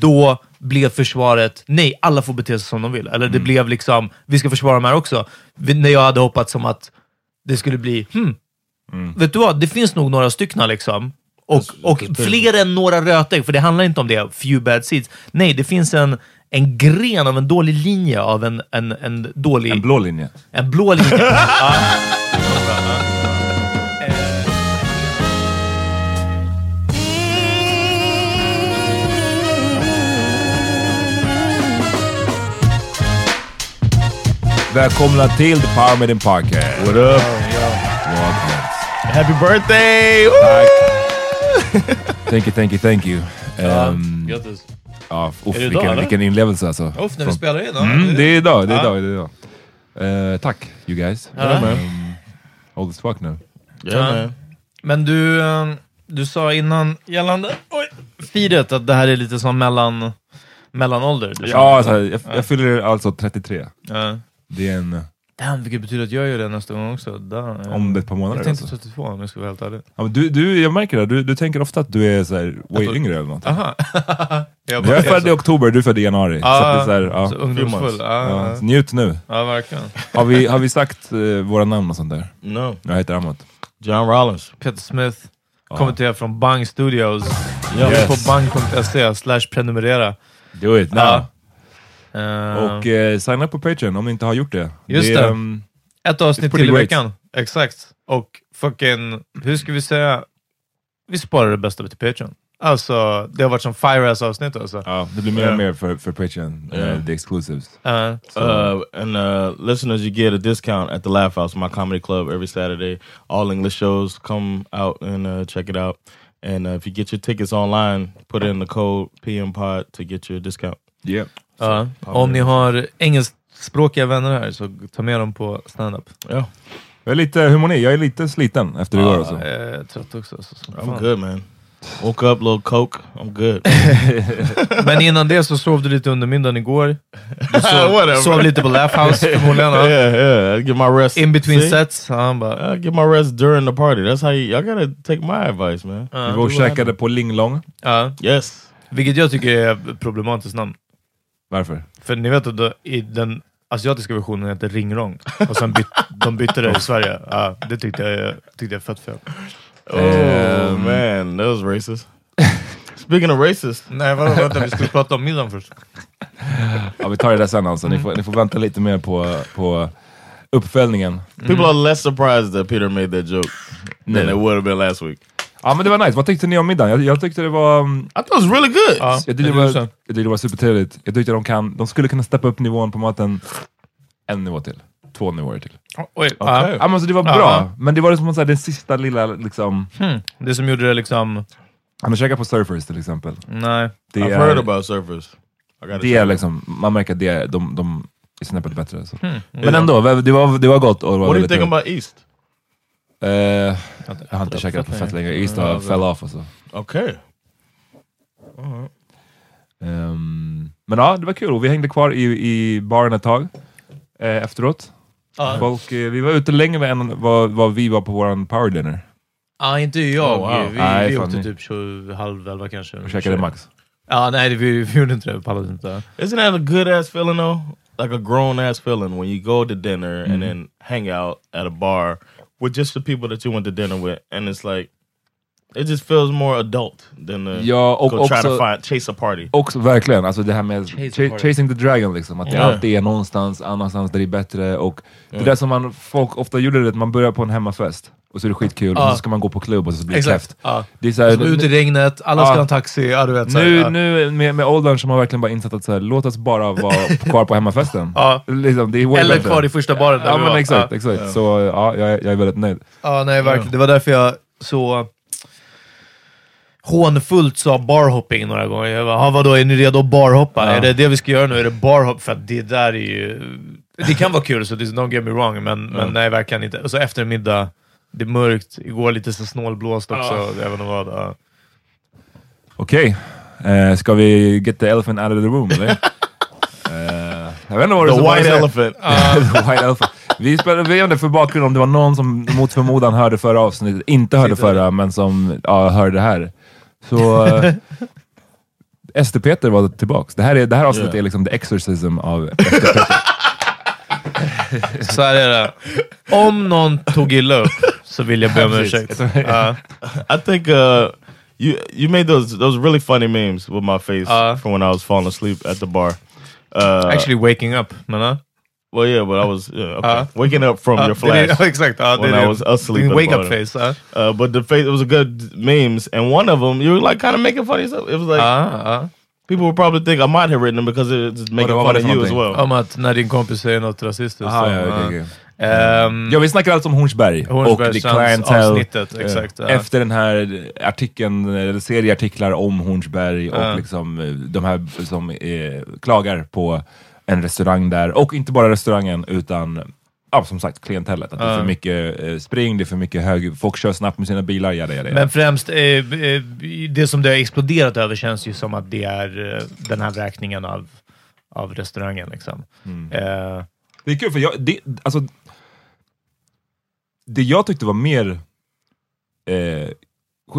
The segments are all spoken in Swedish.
Då blev försvaret, nej, alla får bete sig som de vill. Eller det blev liksom, vi ska försvara de här också. Vi- När jag hade hoppats som att det skulle bli, hmm, vet du vad, det finns nog några stycken liksom. Och, och fler än några rötägg, för det handlar inte om det, few bad seeds. Nej, det finns en, en gren av en dålig linje av en, en, en dålig... En blå linje. En blå linje. ja. Välkomna till The Power Meeting Podcast. What up? Happy birthday! Thank you, thank you, thank you. Um, Grattis. ja, uff, Är det idag, vilken, eller? vilken inlevelse alltså. Uff, när vi spelar in. Mm, det är idag, det är Ja. idag. Det är idag. Eh, tack, you guys. Ja. Um, old as fuck nu. Man. Men du, eh, du sa innan gällande oj, firet att det här är lite som mellan, mellanålder. Du Ja, alltså, jag, jag fyller alltså 33. Ja. Det är en... Damn, vilket betyder att jag gör det nästa gång också. Damn. Om ett par månader Jag tänkte alltså. 32 om jag ska vara helt ärlig. Ja, men du, du, jag märker det, du, du tänker ofta att du är så här, way tror- yngre eller något. Aha. jag Jag är född i oktober, du är född i januari. så att det är så här, ja, så ungdomsfull. Ja, ja, njut nu. ja, verkligen. Har vi, har vi sagt uh, våra namn och sånt där? No. Jag heter Amat. John Rollins. Peter Smith, kommenterar från Bang Studios. Yes. På bang.se slash prenumerera. Do it now. Eh, Och uh, signa upp på Patreon om ni inte har gjort det. Just det. det. um, Ett avsnitt till i veckan. Exakt. Och fucking, hur ska vi säga? Vi sparar det bästa till Patreon. Alltså, det har varit som fire ass avsnitt alltså. ja, det blir mer Yeah. och mer för, för Patreon, Yeah. uh, the exclusives. Uh, Uh, and uh, listeners, you get a discount at the Laugh House, my comedy club, every Saturday. All English shows. Come out and uh, check it out. And uh, if you get your tickets online, put in the code PMPod to get your discount. Yeah. Ja. Om ni har engelskspråkiga vänner här, så ta med dem på stand-up. Yeah. Jag är lite, hur mår ni? Jag är lite sliten efter igår. Alltså. jag är trött också. Så, som I'm fan. good, man. Woke up, little coke. I'm good. Men innan det så sov du lite under middagen igår. Du sov, Whatever. sov lite på Laugh House förmodligen. ja. yeah, yeah. I get my rest. In between See? sets. Ja, han bara, I get my rest during the party. That's how you. I gotta take my advice, man. Vi var och käkade på Linglong. ja. Yes. Vilket jag tycker är ett problematiskt namn. Varför? För ni vet att i den asiatiska versionen heter Ringrong. Och sen byt, de bytte det i Sverige. Ja, det tyckte jag, tyckte jag är fett fel. Oh Um, man, that was racist. Speaking of racist, Nej, vadå, vänta, vi skulle prata om middagen först. Ja, vi tar det där sen alltså. Ni får, ni får vänta lite mer på, på uppföljningen. people are less surprised that Peter made that joke than No. they would have been last week. Ja men det var nice. Vad tyckte ni om middagen? Jag, jag tyckte det var... um, I thought it was really good. Ja, Jag tyckte det det var, jag tyckte det var supertrevligt. Jag tyckte de, kan, de skulle kunna steppa upp nivån på maten en nivå till. Två nivåer till. Oj, Okej. ja. Ja, men alltså, det var Ja. bra, men det var som så här, den sista lilla liksom... Hmm. Det som gjorde det liksom... Han har käkat på Surfers till exempel. Nej. Det I've är, heard about surfers. Det är liksom, man märker att det är, de, de är snäppet bättre. Så. Hmm. Men ändå, det var, det var gott. Och det var What do you think about East? Eh, jag har inte käkat på fett länge. East har fell off alltså. Okay. Ehm, men ja, det var kul. Och vi hängde kvar i, i baren ett tag eh, efteråt. Folk, eh, vi var ute längre än vad, vad vi var på våran power dinner. Ja, inte jag. Oh, wow. Vi, Nej, vi åkte typ 20, halv elva kanske. Vi käkade Max. Ja, nej, det- vi, vi gjorde inte det. Vi pallade inte. Isn't that a good ass feeling though? Like a grown ass feeling when you go to dinner Mm-hmm. and then hang out at a bar with just the people that you went to dinner with, and it's like it just feels more adult than to Ja, och go try to också- find chase a party. Också verkligen, alltså det här med Chase ch- chasing the dragon liksom. Att det Ja. alltid är någonstans annanstans där det är bättre. Och det där som man, folk ofta gjorde, det, att man börjar på en hemmafest och så är det skitkul, och Ja. så ska man gå på klubb och så blir det Exakt. kräft. Ja. Det är så här, Som ute i regnet, alla ska Ja. ha en taxi. Ja, du vet, så här, nu, ja. nu med, med åldern så har man verkligen bara insett att så här, låt oss bara vara kvar på hemmafesten. Ja. Liksom, det är Eller bättre. kvar i första baren där Ja men var. exakt, Ja. exakt. Så ja, jag, är- jag är väldigt nöjd. Ja, nej verkligen. Det var därför jag så hånfullt sa barhopping några gånger. Jag bara, "Ah, vadå, är ni redo att barhoppa? Är det det vi ska göra nu? Är det barhopp? För att det där är ju... Det kan vara kul, så det- don't get me wrong, men, men nej, verkligen inte. Och så efter middag, det är mörkt, igår lite så snålblåst också. Jag vet inte vad. Ja. Okej, eh, ska vi get the elephant out of the room eller? Eh, jag vet inte vad det The white det. elephant. The white elephant. Vi spelade, vi vet inte för bakgrund om det var någon som mot förmodan hörde förra avsnittet, inte hörde förra, men som ja, hörde det här. Så eh, Ester Peter var tillbaks. Det här, är, det här avsnittet Yeah. är liksom the exorcism av Ester Peter. Så här är det. Om någon tog illa upp så vill jag be om ursäkt. Ja. I think uh, you you made those those really funny memes with my face Uh. from when I was falling asleep at the bar. Uh, Actually waking up, men ja. well, yeah, but I was yeah, okay. Uh. waking up from Ja, your flash. Exakt, ja, det when I was asleep wake up face. Uh, but the face, it was a good memes, and one of them you were like kind of making fun of yourself. It was like Ja, ja. people would probably think I might have written them because it's making fun of you as well. Om att när din kompis säger något rasistiskt. Aha, så, ja, okej, ja. Ehm, Ja, vi snackar alltså om Hornsberg, och The Clientele. avsnittet, exakt. ja. Efter den här artikeln, eller serieartiklar om Hornsberg och liksom eh, de här som eh, klagar på en restaurang där, och inte bara restaurangen utan Ja, som sagt, klientellet. Att det är för mycket eh, spring, det är för mycket hög... Folk kör snabbt med sina bilar, jada, jada, jada. Men främst, eh, eh, det som det har exploderat över känns ju som att det är eh, den här vräkningen av, av restaurangen. Liksom. Mm. Eh, Det är kul, för jag, det, alltså, det jag tyckte var mer... Eh,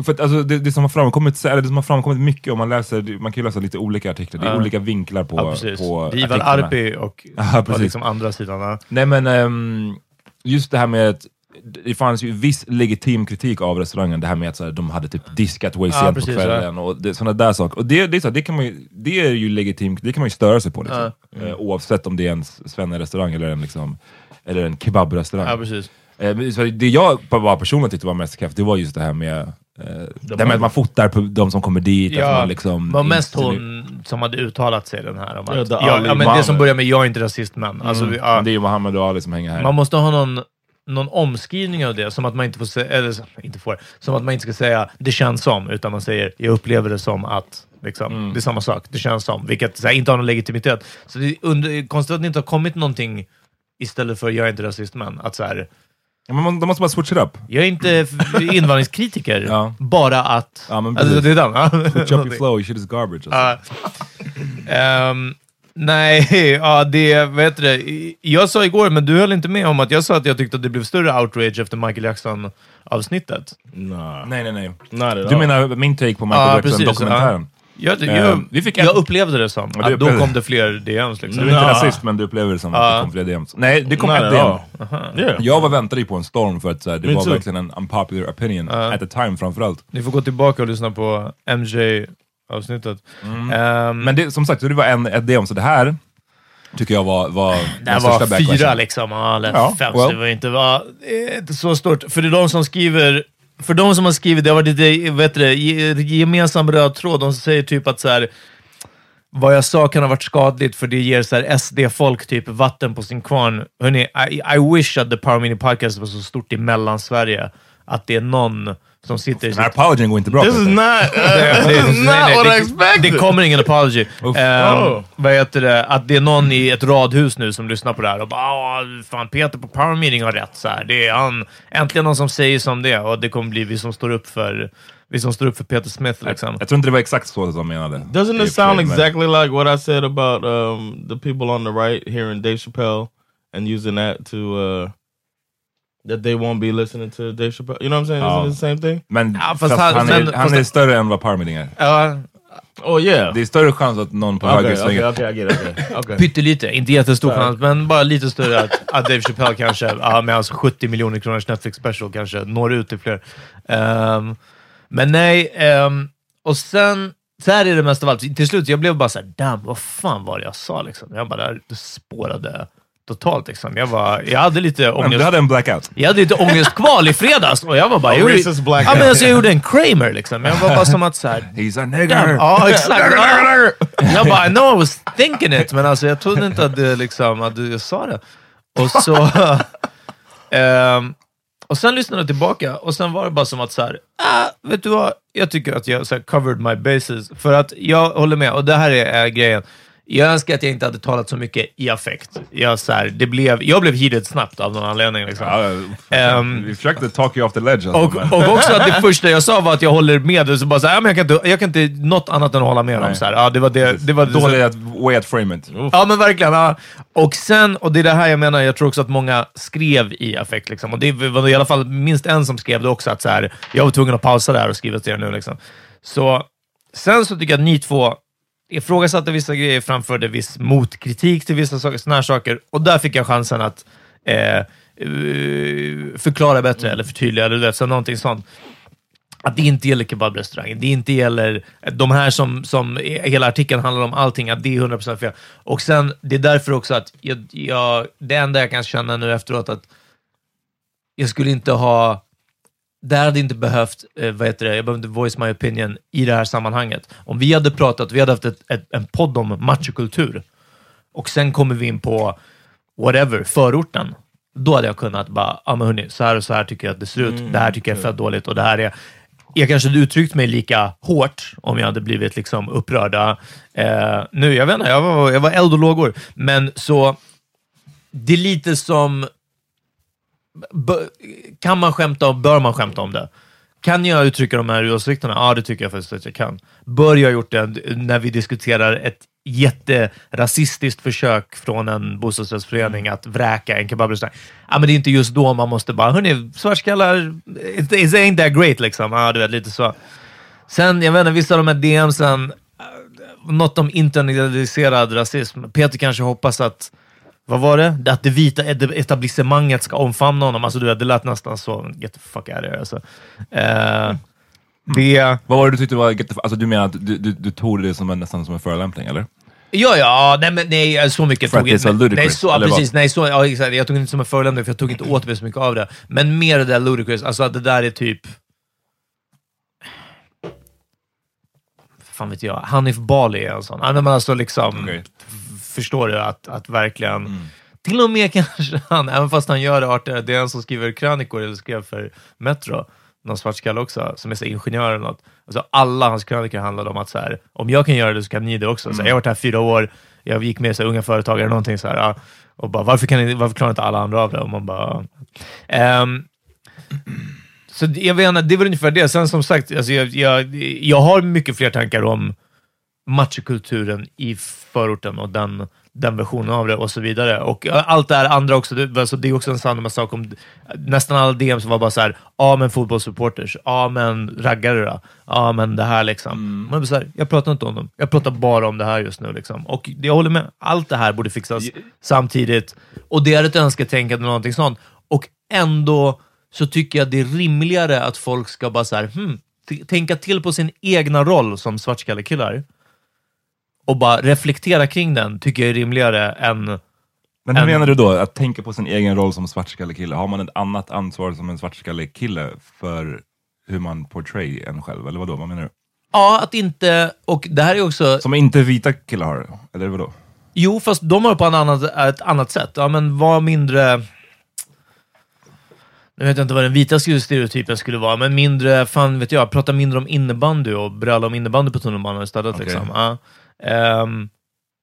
för att, alltså, det, det, som har framkommit, eller det som har framkommit mycket, om man läser, man kan ju läsa lite olika artiklar, det är Ja. olika vinklar på, ja, på Ivar. Arpi och, Ja, och liksom andra sidan. ja. Nej men ehm, just det här med att det fanns ju viss legitim kritik av restaurangen, det här med att så här, de hade typ diskat way Ja, sent precis, på kvällen och det, sådana där saker. Och det, det, är så här, det, kan man ju, det är ju legitimt, det kan man ju störa sig på liksom. Eh, oavsett om det är en svenne-restaurang eller en, liksom, eller en kebabrestaurang. Ja, precis. Eh, det jag bara personligen tyckte var mest kraft, det var just det här med, eh, det med att man fotar på de som kommer dit. Ja, man liksom, var mest hon som hade uttalat sig den här. Om Ja, att, ja, Ali ja, men det som börjar med “jag är inte rasist men”. Alltså, vi- ja, Men det är ju Mohammed och Ali som hänger här. Man måste ha någon, någon omskrivning av det, som att man inte får säga, eller inte får, som att man inte ska säga “det känns som”, utan man säger “jag upplever det som att”. Liksom. Det är samma sak, det känns som. Vilket så här, inte har någon legitimitet. Så det är under, konstigt att det inte har kommit någonting istället för jag är inte rasist, men att så här, Ja, men man, de måste bara switch it up. jag är inte invandringskritiker, Ja. bara att... Ja, men alltså, precis. det är den. ja. Switch up your flow, your shit is garbage. Alltså. Ja. Ehm, nej, ja, det, vad heter det? Jag sa igår, men du höll inte med om att jag sa att jag tyckte att det blev större outrage efter Michael Jackson-avsnittet. Nah, Nej, nej, nej. not at Du all. menar min take på Michael Ja, Jackson-dokumentären? Jag, jag, vi fick jag en- upplevde det som Ja, att då kom det fler DMs. Liksom. Du är inte Nah. rasist, men du upplever det som att Ja. det kom fler DMs. Nej, det kom Not ett at DM. Yeah. Jag var väntade på en storm för att så här, det Me var too. verkligen en unpopular opinion at the time framförallt. Ni får gå tillbaka och lyssna på MJ-avsnittet. Mm. Ehm, Men det, som sagt, så det var en, ett DM, så det här tycker jag var, var det var fyra backlashen. liksom, ja, eller Ja, fem, well. så det var inte, var, eh, inte så stort. För det är de som skriver, för de som har skrivit, det har varit lite vet du, gemensam röd tråd. De säger typ att så här, vad jag sa kan ha varit skadligt för det ger så här SD-folk typ vatten på sin kvarn. Hörrni, I, I wish att The Power Mini Podcast var så stort i Mellansverige. Att det är någon som sitter i Den här apologin går inte bra. This is not, det, this is not what I expected. det kommer ingen apology. Ehm, Oh. Vad heter det? Att det är någon i ett radhus nu som lyssnar på det här och bara "Ah, fan Peter på Power Meeting har rätt. Så här. Det är han, äntligen någon som säger som det och det kommer bli vi som står upp för, vi som står upp för Peter Smith. Liksom. Jag tror inte det var exakt så som menade. Doesn't it sound exactly like what I said about um, the people on the right hearing Dave Chappelle and using that to uh, that they won't be listening to Dave Chappelle? You know what I'm saying? Ja. Isn't it the same thing? Men, Ja, fast fast han- han, men- är, han fast- är större än vad Power Meeting är. Ja, Oh yeah. Det är större chans att någon på Okay, okay, högersvängen... okay. Okay. okay. pyttelite, inte jättestor Sorry. chans, men bara lite större att, att Dave Chappelle kanske, ja, med hans 70 miljoner kronors Netflix special, kanske når ut till fler. Ehm, men nej, ehm, och sen, så här är det mest av allt. Till slut, jag blev bara såhär, damn, vad fan var det jag sa liksom? Jag bara, det spårade totalt liksom. Jag, var, jag hade lite ångest. du hade en blackout. Jag hade lite ångestkval i fredags och jag var bara... A Jag, gjorde- blackout. ja, men alltså, jag gjorde en Kramer liksom. Jag var bara som att såhär... He's a nigger! ja, exakt. Ja. Jag bara, I know I was thinking it, men alltså, jag trodde inte att, det, liksom, att jag sa det. Och så... ehm, och sen lyssnade jag tillbaka och sen var det bara som att så här, ah, vet du vad? Jag tycker att jag så här, covered my bases. För att jag håller med, och det här är, är grejen. Jag önskar att jag inte hade talat så mycket i affekt. Jag, så här, det blev, jag blev heated snabbt av någon anledning. Liksom. Ja, Ehm, vi försökte talk you off the ledge. Alltså, Och, och också att det första jag sa var att jag håller med. Och så bara så här, ja, men jag, kan inte, jag kan inte något annat än att hålla med. Nej. Så här, ja, det var det, det var dåligt. att way at frame it. Ja, men verkligen. Ja. Och sen, och det är det här jag menar, jag tror också att många skrev i affekt. Liksom. Och det var i alla fall minst en som skrev det också, att så här, jag var tvungen att pausa det här och skriva till er nu. Liksom. Så, sen så tycker jag att ni två ifrågasatte vissa grejer, framförde viss motkritik till vissa saker, såna här saker. Och där fick jag chansen att eh, eh förklara bättre eller förtydliga, eller vet, så någonting sånt att det inte gäller kebabrestaurangen, det inte gäller eh, de här som, som hela artikeln handlar om allting, att det är 100% fel. Och sen, det är därför också att jag, jag, det enda jag kan känna nu efteråt att jag skulle inte ha, det här hade inte behövt, eh, vad heter det, jag behöver inte voice my opinion i det här sammanhanget. Om vi hade pratat, vi hade haft ett, ett, en podd om machokultur och sen kommer vi in på whatever, förorten. Då hade jag kunnat bara, ja men hörni, så här och så här tycker jag att det ser ut. det här tycker jag är fett dåligt och det här är... Jag kanske hade uttryckt mig lika hårt om jag hade blivit liksom upprörda. Eh, nu, jag vet inte, jag var, jag var eld och lågor. Men så, det är lite som... Kan man skämta om, bör man skämta om det? Kan jag uttrycka de här åsikterna? Ja, det tycker jag faktiskt att jag kan. Bör jag ha gjort det när vi diskuterar ett jätterasistiskt försök från en bostadsrättsförening att vräka en kebabrestaurang? Ja, men det är inte just då man måste bara, hörni, svartskallar, it, it ain't that great liksom. Ja, du vet, lite så. Sen, jag vet inte, vissa av de här DMsen, eh, något om internaliserad rasism. Peter kanske hoppas att vad var det? Att det vita etablissemanget ska omfamna honom. Alltså, du vet, det lät nästan så. Get the fuck out of here. Alltså. Eh, det... Vad var det du tyckte var... get the- Alltså, du menar att du, du, du tog det som en, nästan som en förolämpning, eller? Ja, ja, nej, men nej, så mycket tog det är så inte- ludicrous, Nej, så, precis. Nej, så, ja, exakt. Jag tog inte som en förolämpning, för jag tog inte åt mig så mycket av det. Men mer det där ludicrous, alltså att det där är typ... fan vet jag, Hanif Bali är en sån. Men alltså liksom, Okej. Förstår du att, att verkligen... Till och med kanske han, även fast han gör det artigare, det är en som skriver krönikor eller skrev för Metro. någon svartskalle också, som är så ingenjör eller något. Alltså, alla hans krönikor handlade om att så här, om jag kan göra det så kan ni det också. Så här, jag har varit här fyra år, jag gick med så här, unga företagare, någonting så här, och bara, varför, kan ni, varför klarar inte alla andra av det? Och man bara... ehm, så jag vet inte, det är väl ungefär det. Sen som sagt, alltså, jag, jag, jag har mycket fler tankar om machokulturen i förorten och den, den versionen av det och så vidare. Och allt det här andra också, det, alltså, det är också en sann sak om nästan alla DM som var bara så här, ja men fotbollssupporters, ja men raggare då, ja men det här liksom. Man blir så här, jag pratar inte om dem, jag pratar bara om det här just nu. Liksom. Och jag håller med, allt det här borde fixas samtidigt. Och det är ett önsketänkande, någonting sånt. Och ändå så tycker jag det är rimligare att folk ska bara så här, hmm, tänka till på sin egna roll som svartskallekillar och bara reflektera kring den, tycker jag är rimligare än... Men hur En- menar du då? Att tänka på sin egen roll som svartskallekille? Har man ett annat ansvar som en svartskallekille för hur man portray en själv? Eller vadå? Vad menar du? Ja, att inte... Och det här är också... Som inte vita killar har? Eller vadå? Jo, fast de har det på en annat, ett annat sätt. Ja, men var mindre... Nu vet jag inte vad den vita stereotypen skulle vara, men mindre, fan vet jag, prata mindre om innebandy och bröla om innebandy på tunnelbanan istället. Okej. Liksom. Ja. Ehm,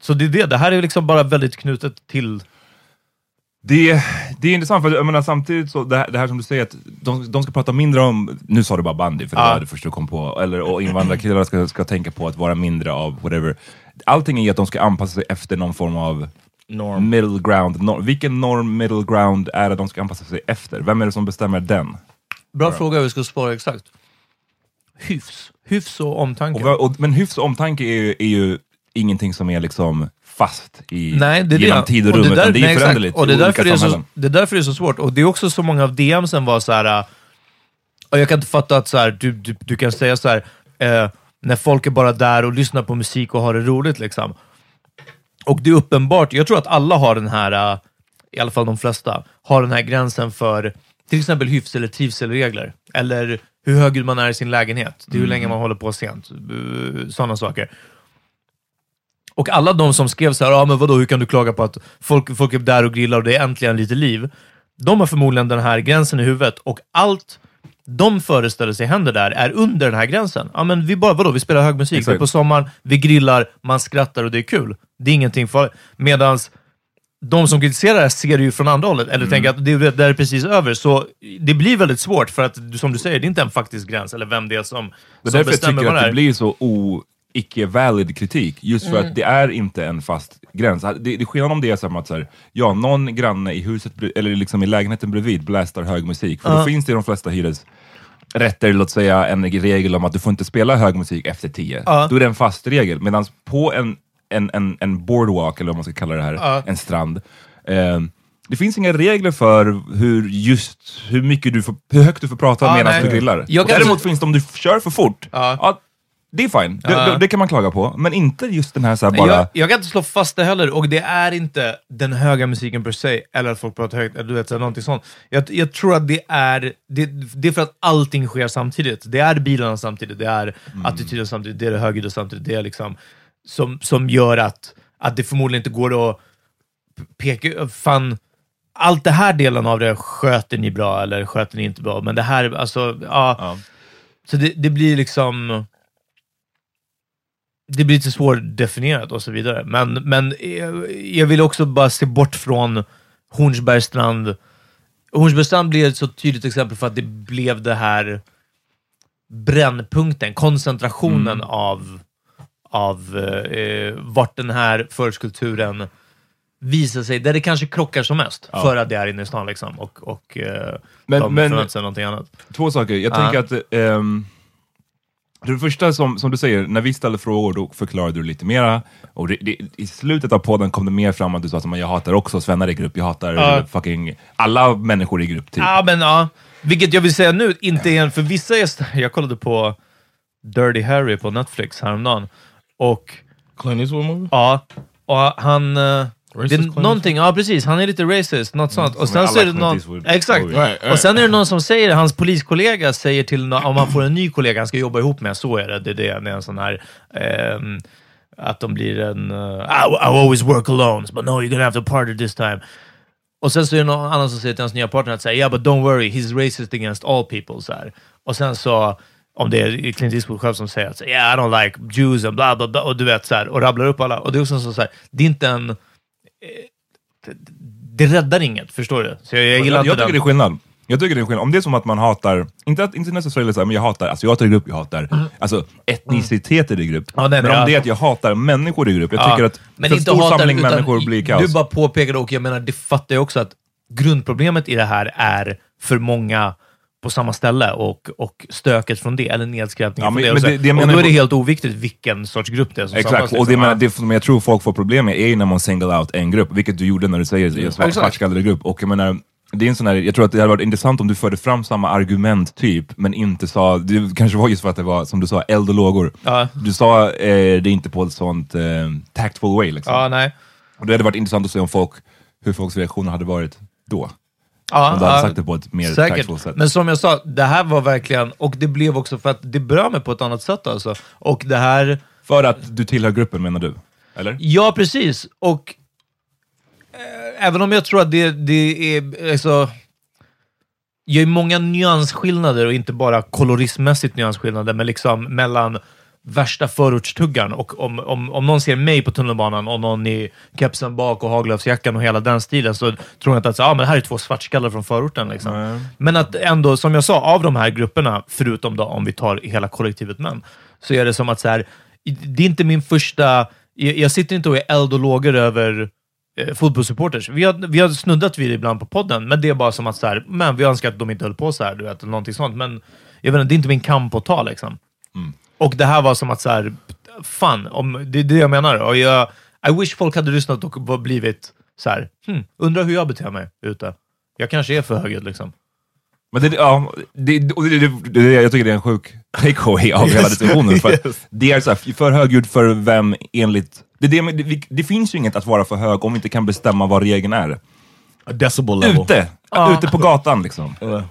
så det är det, det här är liksom bara väldigt knutet till... Det, det är intressant, för jag menar, samtidigt så, det här, det här som du säger, att de, de ska prata mindre om, nu sa du bara bandy, för det Ja. var det första du kom på, eller, och invandrarkillar ska, ska tänka på att vara mindre av whatever. Allting är att de ska anpassa sig efter någon form av Norm. middle ground. Nor vilken norm middle ground är det de ska anpassa sig efter? Vem är det som bestämmer den? Bra fråga hur vi ska svara exakt. Hyfs. Hyfs och omtanke. Och, och, men hyfs och omtanke är ju, är ju ingenting som är liksom fast i, Nej, det genom det. tid och Och rum, det där- utan det är föränderligt Och det i olika det, är så, det är därför det är så svårt. Och det är också så många av DMsen var så här. äh, Och jag kan inte fatta att så här, du, du, du kan säga så här, eh, när folk är bara där och lyssnar på musik och har det roligt. Liksom. Och det är uppenbart, jag tror att alla har den här, äh, i alla fall de flesta, har den här gränsen för till exempel hyfs eller trivselregler. Eller hur högljudd man är i sin lägenhet. Det är hur länge man håller på sent. Sådana saker. Och alla de som skrev så här, ah, men vadå, hur kan du klaga på att folk, folk är där och grillar och det är äntligen lite liv? De har förmodligen den här gränsen i huvudet och allt de föreställer sig händer där är under den här gränsen. Ja, men vi bara, vadå, vi spelar hög musik, det är Exakt. på sommaren, vi grillar, man skrattar och det är kul. Det är ingenting farligt. Medans de som kritiserar det ser det ju från andra hållet, eller Mm. tänker att det, det där är precis över. Så det blir väldigt svårt, för att som du säger, det är inte en faktisk gräns, eller vem det är som, Det är som därför jag bestämmer tycker vad att det blir så o, icke-valid kritik. Just för Mm. att det är inte en fast gräns. Det, det är skillnad om det är som att så här, ja, någon granne i huset, eller liksom i lägenheten bredvid blästar hög musik. För då finns det i de flesta hyresrätter, låt säga, en regel om att du får inte spela hög musik efter tio. Ja. Då är det en fast regel. Medan på en, en, en, en boardwalk, eller vad man ska kalla det här, Ja. en strand, eh, det finns inga regler för hur just hur mycket du får, hur högt du får prata Ja, medan du grillar. Däremot så- finns det om du kör för fort, Ja. ja, det är fine. Det, det, det kan man klaga på. Men inte just den här så här bara... Jag, jag kan inte slå fast det heller, och det är inte den höga musiken per se, eller att folk pratar högt, eller du vet, så här, någonting sånt. Jag, jag tror att det är, det, det är för att allting sker samtidigt. Det är bilarna samtidigt, det är attityden samtidigt, det är det högljudda samtidigt, det är liksom som, som gör att, att det förmodligen inte går att peka... Fan, allt det här delen av det sköter ni bra, eller sköter ni inte bra, men det här, alltså, ja. Ja. Så det, det blir liksom... Det blir lite svårdefinierat och så vidare. Men, men jag, jag vill också bara se bort från Hornsbergstrand. Hornsbergstrand blir ett så tydligt exempel för att det blev det här brännpunkten, koncentrationen av, av eh, vart den här förortskulturen visar sig, där det kanske krockar som mest, för att det är inne i stan liksom, och, och eh, Men- de men- förväntar sig någonting annat. Två saker. Jag Ja. tänker att... ehm, det första som, som du säger, när vi ställde frågor då förklarade du lite mera. Och det, det, I slutet av podden kom det mer fram att du sa att "Men jag hatar också svennar i grupp, jag hatar Ja. fucking alla människor i grupp. Typ. Ja, men ja. Vilket jag vill säga nu, inte igen, för vissa är... Jag kollade på Dirty Harry på Netflix häromdagen. Och Clint Eastwood movie? ja, och han... Racist det är någonting, ja precis, han är lite racist, något sånt. Och som sen så är det någon... Exakt. Och sen är det någon som säger, hans poliskollega säger till om han får en ny kollega han ska jobba ihop med, så är det. Det är, det, det är en sån här... ehm, att de blir en... Uh, I, I always work alone, but no you're gonna have to party this time. Och sen så är det någon annan som säger till hans nya partner att säga yeah but don't worry, he's racist against all people. Så här. Och sen så, om det är Clint Eastwood själv som säger att yeah I don't like Jews and bla bla bla, och du vet så här, och rabblar upp alla. Och det är också så, så här, det är inte en... Det, räddar inget, förstår du? Så jag, jag gillar Jag, jag tycker det är skillnad. Jag tycker det är skillnad. Om det är som att man hatar, inte, att, inte necessarily så här, men jag hatar asiater i grupp, jag hatar alltså, etniciteter i grupp. Mm. Ja, nej, men om det är att jag hatar människor i grupp, jag Ja, tycker att men för inte stor hatar, samling människor blir kaos. Du bara påpekade, och jag menar, det fattar jag också, att grundproblemet i det här är för många på samma ställe och, och stöket från det, eller nedskräpningen Ja, från men- det. men Och, det- det och då är det helt oviktigt vilken sorts grupp det är som Exakt, och det, liksom. menar, det som jag tror folk får problem med är ju när man single out en grupp, vilket du gjorde när du säger mm. svart, Exakt. svartskallade grupp. Och jag menar, det är en sån här, jag tror att det hade varit intressant om du förde fram samma argument typ, men inte sa, det kanske var just för att det var, som du sa, eld och lågor. Ja. Du sa eh, det inte på ett sånt eh, tactful way liksom. Ja, nej. Och det hade varit intressant att se om folk, hur folks reaktioner hade varit då. Ja, Om du hade sagt det på ett mer Säkert. sätt. Men som jag sa, det här var verkligen, och det blev också för att det berör mig på ett annat sätt alltså. Och det här, För att du tillhör gruppen menar du? Eller? ja precis, och eh, även om jag tror att det, det är, alltså, jag är många nyansskillnader och inte bara kolorismmässigt nyansskillnader, men liksom mellan värsta förortstuggan och om, om, om någon ser mig på tunnelbanan och någon i kepsen bak och haglöfsjackan och hela den stilen så tror jag inte att ah, men det här är två svartskallar från förorten. Liksom. Nej. Men att ändå, som jag sa, av de här grupperna, förutom då om vi tar hela kollektivet män, så är det som att så här, det är inte min första... Jag, jag sitter inte och är eld och lågor över eh, fotbollssupporters. Vi har, vi har snuddat vid det ibland på podden, men det är bara som att så här, men vi önskar att de inte höll på så här, du vet, eller någonting sånt. Men jag vet inte, det är inte min kamp att ta liksom. Och det här var som att så här, fan, om, det är det jag menar. Och jag, I wish folk hade lyssnat och blivit så här, hmm, undrar hur jag beter mig ute. Jag kanske är för högljudd liksom. Men det, ja, det, och det, det, det, jag tycker det är en sjuk takeaway av hela diskussionen. För att Det är så här, för högljudd för vem enligt... Det, det, det, finns ju inget att vara för hög om vi inte kan bestämma vad regeln är. A decibel level. Ute! Ja. Ute på gatan liksom. Uh,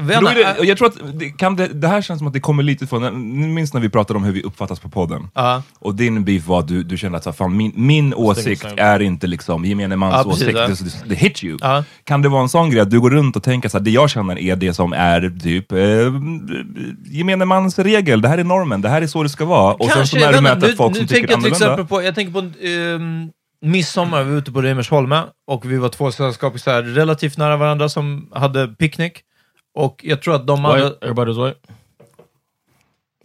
Inte, det, och jag tror att det, kan det, det här känns som att det kommer lite från, ni minns när vi pratade om hur vi uppfattas på podden? Ja. Och din beef var att du, du kände att så här, fan, min, min åsikt är inte liksom gemene mans precis, åsikt, det, det, det hit you. Ja. Kan det vara en sån grej att du går runt och tänker att det jag känner är det som är typ eh, gemene mans regel, det här är normen, det här är så det ska vara. Och sen så när du möter nu, folk nu som tänker tycker jag till exempel på, jag tänker på um, midsommar, vi var ute på Reimersholme och vi var två sällskapskompisar relativt nära varandra som hade picknick. Och jag tror att de white? hade... Everybody was white?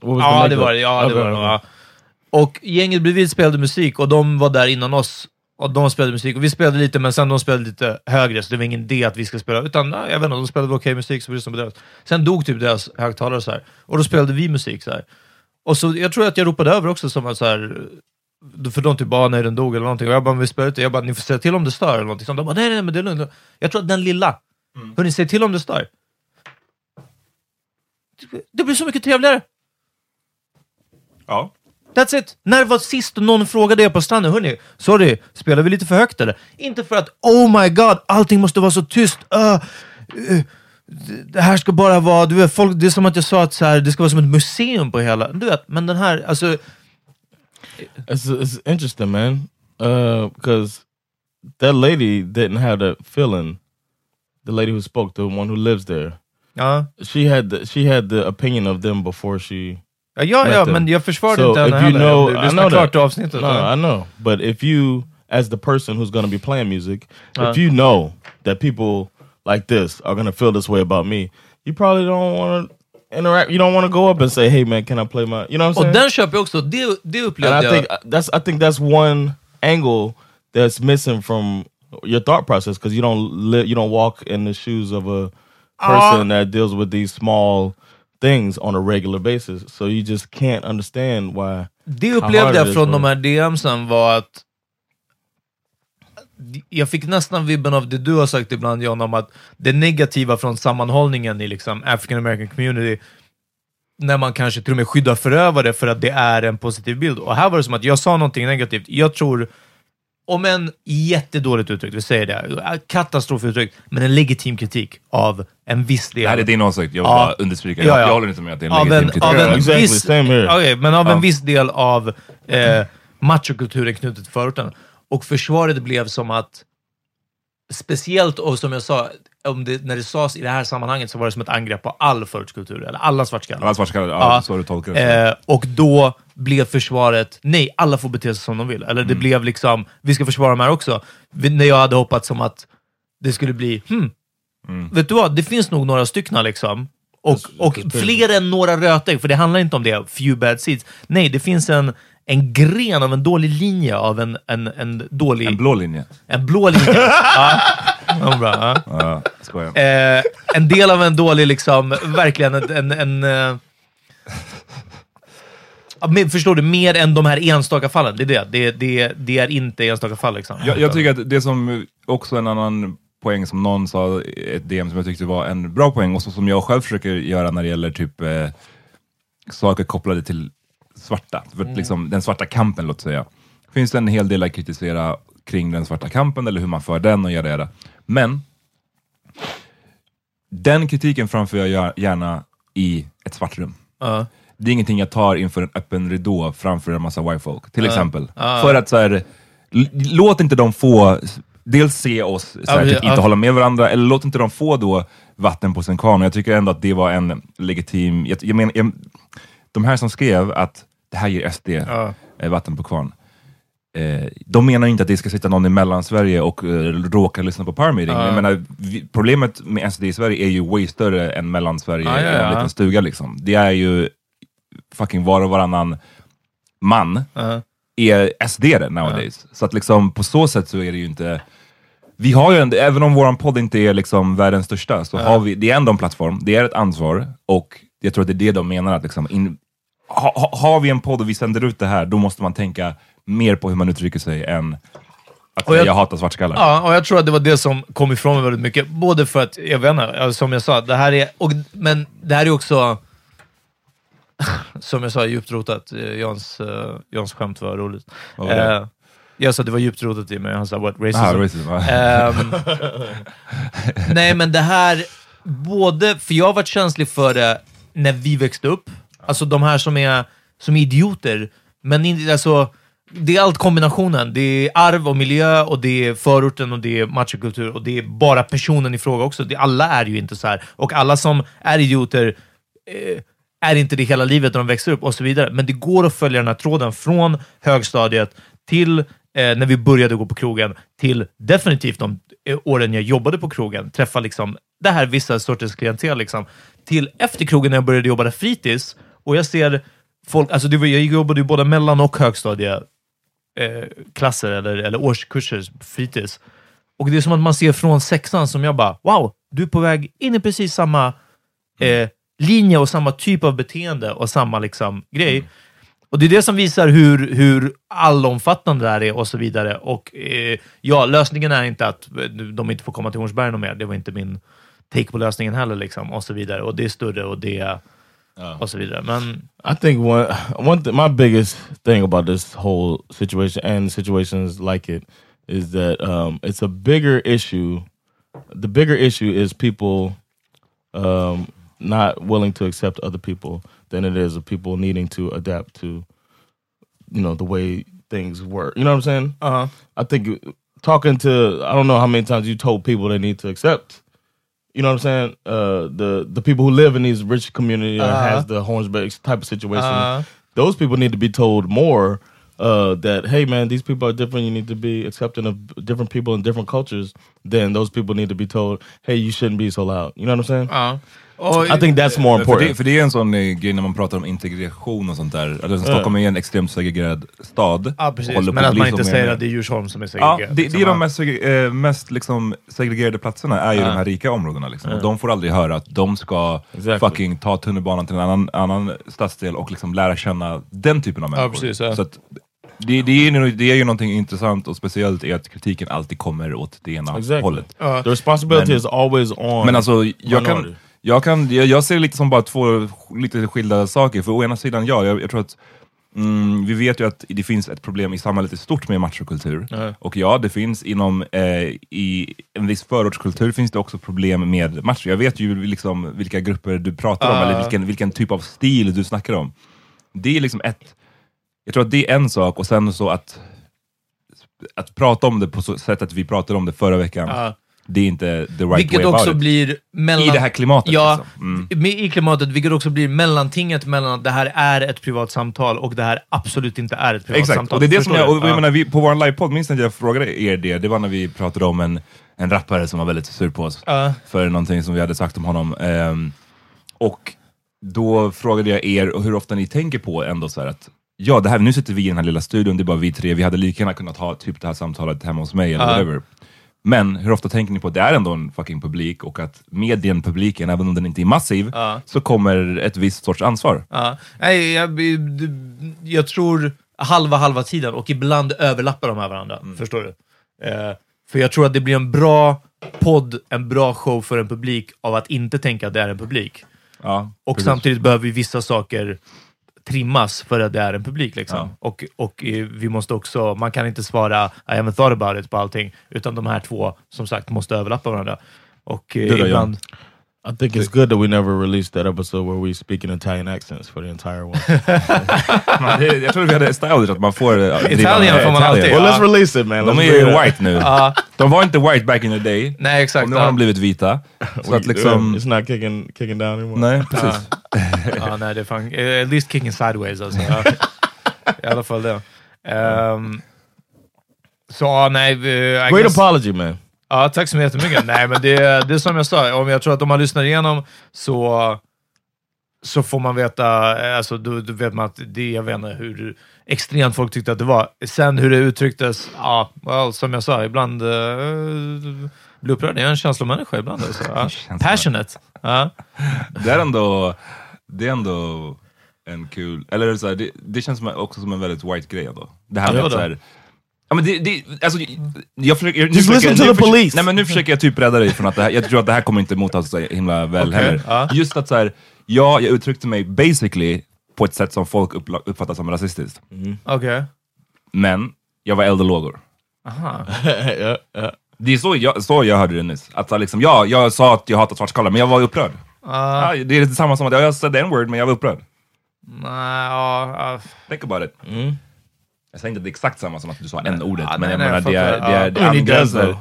Ja, det var det. Ja, det Okay, var det. okay. Ja. Och gänget bredvid spelade musik och de var där innan oss. Och de spelade musik och vi spelade lite, men sen de spelade lite högre, så det var ingen idé att vi ska spela. Utan ja, jag vet inte, de spelade okej musik, så vi lyssnade på deras. Sen dog typ deras högtalare så här. Och då spelade vi musik så här. Och så, jag tror att jag ropade över också som att så här, för de typ bara, nej den dog eller någonting. Och jag bara, vi spelar inte. Jag bara, ni får säga till om det stör eller någonting sånt. De bara, nej nej men det är lugnt. Jag tror att den lilla, mm. hörni, säg till om det stör. Det- blir så mycket trevligare. Ja. That's it! När var sist någon frågade er på stranden, hörni, sorry, spelar vi lite för högt eller? Inte för att oh my god, allting måste vara så tyst. Uh, uh, det- här ska bara vara, du vet, folk, det är som att jag sa att så här, det ska vara som ett museum på hela, du vet, men den här, alltså, It's, it's interesting, man. Because that lady didn't have that feeling. The lady who spoke, the one who lives there, ja, she had the, she had the opinion of them before she. ja, ja, ja Right there. men jag försvarade So inte henne if you heller. know, Du I know klart that. avsnittet. No. I know. But if you, as the person who's going to be playing music, Uh. if you know that people like this are going to feel this way about me, you probably don't want to interact. You don't want to go up and say, "Hey, man, can I play my?" You know what I'm Och saying? den köper jag också, det, det upplevde and I think uh, that's I think that's one angle that's missing from your thought process because you don't live, you don't walk in the shoes of a person that deals with these small things on a regular basis. So you just can't understand why. Det upplevde jag från de här DMsen var att jag fick nästan vibben av det du har sagt ibland John, om att det negativa från sammanhållningen i liksom African American community, när man kanske till och med skyddar förövare för att det är en positiv bild. Och här var det som att jag sa någonting negativt. Jag tror, om en jättedåligt uttryckt, vi säger det, katastrofuttryckt, men en legitim kritik av en viss del. Det här är din åsikt, jag vill bara understryka. Ja, Jag, ja. jag håller inte med att det är en av legitim en, kritik. av en Exactly, viss. Okej, men av en viss del av eh, machokulturen knutet till förorten. Och försvaret blev som att speciellt, och som jag sa, om det, när det sades i det här sammanhanget så var det som ett angrepp på all förortskultur, eller alla svartskallar. Alla svartskallar, ja, så du tolkar det. Eh, och då blev försvaret, nej, alla får bete sig som de vill. Eller Mm. det blev liksom, vi ska försvara de här också. Vi, när jag hade hoppats som att det skulle bli, hmm, Mm. vet du vad, det finns nog några stycken liksom. Och, och fler än några rötägg, för det handlar inte om det, few bad seeds. Nej, det finns en, en gren av en dålig linje av en, en, en dålig... En blå linje. En blå linje. ja. Ja, bra, ja. Ja. Eh, en del av en dålig, liksom, verkligen en... en, en eh, förstår du? Mer än de här enstaka fallen. Det är det. Det, det, det är inte enstaka fall. Liksom. Jag, jag tycker att det som också en annan poäng som någon sa, ett DM som jag tyckte var en bra poäng och som jag själv försöker göra när det gäller typ eh, saker kopplade till svarta, för att liksom, den svarta kampen låt säga. Finns det en hel del att kritisera kring den svarta kampen eller hur man för den och göra det. Men den kritiken framför jag gär- gärna i ett svart rum. Ja. Det är ingenting jag tar inför en öppen ridå framför en massa white folk, till exempel. Ja. För att så här, låt inte dem få, dels se oss typ, ja. inte hålla med varandra, eller låt inte dem få då vatten på sin kvarn. Jag tycker ändå att det var en legitim, jag, jag menar, jag, de här som skrev att det här ger SD eh, vatten på kvarn. Eh, de menar inte att det ska sitta någon i Mellansverige och eh, råka lyssna på Power Meeting. Jag menar, vi, problemet med SD i Sverige är ju way större än Mellansverige Ja, ja, i en ja. liten stuga. Liksom. Det är ju fucking var och varannan man Ja. är SD nowadays. Så att liksom på så sätt så är det ju inte... Vi har ju, en, även om våran podd inte är liksom världens största, så har vi, det är ändå en plattform, det är ett ansvar och jag tror att det är det de menar att liksom, in, ha, ha, har vi en podd och vi sänder ut det här, då måste man tänka mer på hur man uttrycker sig än att jag- jag hatar svartskallar. Ja, och jag tror att det var det som kom ifrån mig väldigt mycket. Både för att, jag vet inte, som jag sa, det här är... Och, men det här är också, som jag sa, djupt rotat. Eh, Jans, uh, Jans skämt var roligt. Det? Eh, jag sa att det var djupt rotat i mig, han sa what, racism? Ah, racism. Ehm, nej, men det här, både, för jag har varit känslig för det när vi växte upp. Alltså de här som är, som är idioter. Men in, alltså, det är allt kombinationen. Det är arv och miljö och det är förorten och det är machokultur och det är bara personen i fråga också. Det, alla är ju inte så här. Och alla som är idioter eh, är inte det hela livet när de växer upp och så vidare. Men det går att följa den här tråden från högstadiet till eh, när vi började gå på krogen, till definitivt de eh, åren jag jobbade på krogen, träffa liksom det här vissa sorters klientel, liksom, till efter krogen när jag började jobba där fritids, och jag ser folk, alltså det var, jag jobbade ju både mellan och högstadie eh, eller, eller årskurser, fritids. Och det är som att man ser från sexan som jag bara, wow, du är på väg in i precis samma eh, linje och samma typ av beteende och samma liksom, grej. Och det är det som visar hur, hur allomfattande det här är och så vidare. Och eh, ja, lösningen är inte att eh, de inte får komma till Hornsberg någon mer. Det var inte min take på lösningen heller. Liksom, och så vidare. Och det är större och det är... Och så vidare. Men I think one one th- my biggest thing about this whole situation and situations like it is that um, it's a bigger issue. The bigger issue is people um, not willing to accept other people than it is of people needing to adapt to, you know, the way things work. You know what I'm saying? uh, -huh. I think talking to I don't know how many times you told people they need to accept. You know what I'm saying? Uh, the the people who live in these rich community or Uh-huh. has the Hornsberg type of situation. Uh-huh. Those people need to be told more uh, that hey man, these people are different. You need to be accepting of different people and different cultures. Then those people need to be told, hey, you shouldn't be so loud. You know what I'm saying? ja. I think that's more För important. det, för det är en sån eh, grej när man pratar om integration och sånt där. Alltså, Stockholm är en extremt segregerad stad. ja, precis. håller på Men att bli man inte säger att det är Djursholm som är Ja, segregerat. det, liksom. det är de Ja. mest, seg- eh, mest liksom segregerade platserna, är ju de här rika områdena. Liksom. Och de får aldrig höra att de ska Exactly. fucking ta tunnelbanan till en annan, annan stadsdel och liksom lära känna den typen av människor. precis, ja. Så att, det, det, är, ju- det är ju någonting intressant och speciellt är att kritiken alltid kommer åt det ena Exactly. hållet. The responsibility Men- is always on. Men alltså, jag kan, minority. Jag, kan, jag, jag ser det lite som bara två lite skilda saker. För å ena sidan, ja, jag, jag tror att Mm, vi vet ju att det finns ett problem i samhället i stort med machokultur. Och ja, det finns inom eh, i en viss förortskultur finns det också problem med macho. Jag vet ju liksom vilka grupper du pratar om, eller vilken, vilken typ av stil du snackar om. Det är liksom ett... Jag tror att det är en sak, och sen så att, att prata om det på så sätt att vi pratade om det förra veckan. Ja. Det är inte the right Vilket way också about it. blir mellan... I det här klimatet, Ja, liksom. Mm. i klimatet, vilket också blir mellantinget mellan att det här är ett privat samtal och det här absolut inte är ett privat Exakt, samtal. och det är det Förstår som jag, och jag Ja. menar, vi, på vår livepodd, minns ni att jag frågade er det? Det var när vi pratade om en, en rappare som var väldigt sur på oss Ja. för någonting som vi hade sagt om honom. Ehm, och då frågade jag er hur ofta ni tänker på ändå så här att ja, det här, nu sitter vi i den här lilla studion, det är bara vi tre, vi hade lika gärna kunnat ha typ det här samtalet hemma hos mig eller Ja. whatever. Men hur ofta tänker ni på att det är ändå en fucking publik och att med den publiken, även om den inte är massiv, Ja. så kommer ett visst sorts ansvar. Ja. Nej, jag, jag tror halva halva tiden och ibland överlappar de här varandra. Mm. Förstår du? Eh, för jag tror att det blir en bra podd, en bra show för en publik av att inte tänka att det är en publik. Ja, Och precis. samtidigt behöver vissa saker trimmas för att det är en publik. Liksom. Ja. Och, och eh, vi måste också, man kan inte svara I haven't thought about it på allting, utan de här två, som sagt, måste överlappa varandra. Och eh, Du då, ibland... I think it's good that we never released that episode where we speak in Italian accents for the entire one. Man, det, jag tror vi hade established att man får... eh, Italian får man alltid. well, let's release it, man. De är ju white nu. De var inte white back in the day. nej, exakt. Och nu har de blivit vita. Så att liksom... It's not kicking, kicking down anymore. Nej, precis. ja, nej, det är fan... eh, At least kicking sideways alltså. I alla fall det. Ehm, så nej... Great guess- apology, man. Ja, tack så jättemycket. Nej, men det, det är som jag sa, om jag tror att om man lyssnar igenom så, så får man veta, alltså då, då vet man att det, jag vet inte hur extremt folk tyckte att det var. Sen hur det uttrycktes, ja, well, som jag sa, ibland uh, blir upprörd. Jag är en känslomänniska ibland. Alltså. Ja. Passionate. Ja. Det är ändå... Det är ändå en kul... Eller så här, det, det känns också som en väldigt white grej ändå. Det här Ja, med vadå? att så här, Ja, men det, det, alltså, jag försöker, jag, Just försöker, listen to the försöker- police. Nej, men nu försöker jag typ rädda dig från att det här, jag tror att det här kommer inte mottas så himla väl Okej, heller. ja. Just att så här, ja, jag uttryckte mig basically på ett sätt som folk uppfattar som rasistiskt. Okej. Men jag var eld och lågor. Aha. yeah. Det är så jag, så jag hörde det nyss. Att liksom, ja, jag sa att jag hatar svartskallar, men jag var upprörd. Ah, Ja, det är samma som att jag sa en word men jag var upprörd. nej, ja, ja. Think about it. Jag säger inte att det är exakt samma som att du sa en ordet Ja, men nej, jag menar det är, det är, angränsar.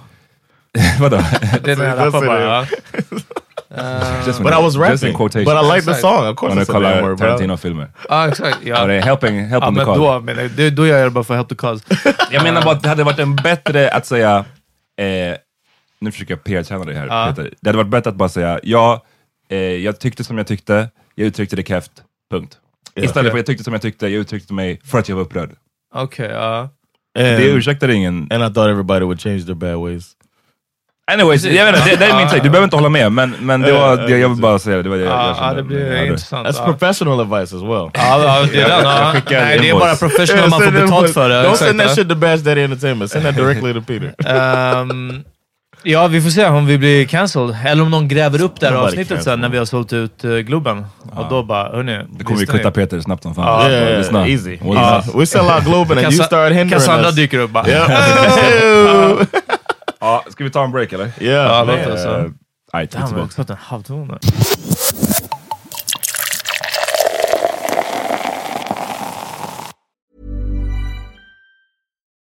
Vadå? Det är när jag rappar bara. yeah. Just But I was rapping. But I like the song. Of course that kollar Tarantino-filmer. Ja, exakt. Ja. Ja, det är helping, help Ja, on the men cause. då, men det, då gör jag det bara för help the cause. Jag menar bara att det hade varit en bättre att säga, eh, nu försöker jag PR-träna dig här Ja. Peter. Det hade varit bättre att bara säga, ja, eh, jag tyckte som jag tyckte, jag uttryckte det keft, punkt. Istället för jag tyckte som jag tyckte, jag uttryckte mig för att jag var upprörd. Okej, ja. Det And, ursäktar ingen. and I thought everybody would change their bad ways. Anyways, jag vet inte, det, det är min take, du behöver inte hålla med, men, men det var, det, jag vill bara säga det. det, var det jag, jag Ja, kände. det blir det- intressant. That's professional advice as well. Ja, det Nej, det är bara professional man får betalt för det. Don't send that shit to Bash Daddy Entertainment. Send that directly to Peter. Ehm, ja, vi får se om vi blir cancelled. Eller om någon gräver upp det här avsnittet sen när vi har sålt ut uh, Globen. Och då bara, hörni. Det kommer vi kutta Peter snabbt som fan. Ja, Yeah, easy. Och Uh, lyssna. we sell out Globen and you start hindering Cassandra us. dyker upp bara. Yeah. Ja, ska vi ta en break eller? yeah. Ja, låt oss. Så. Nej, vi är har tillbaka. fått en halvton.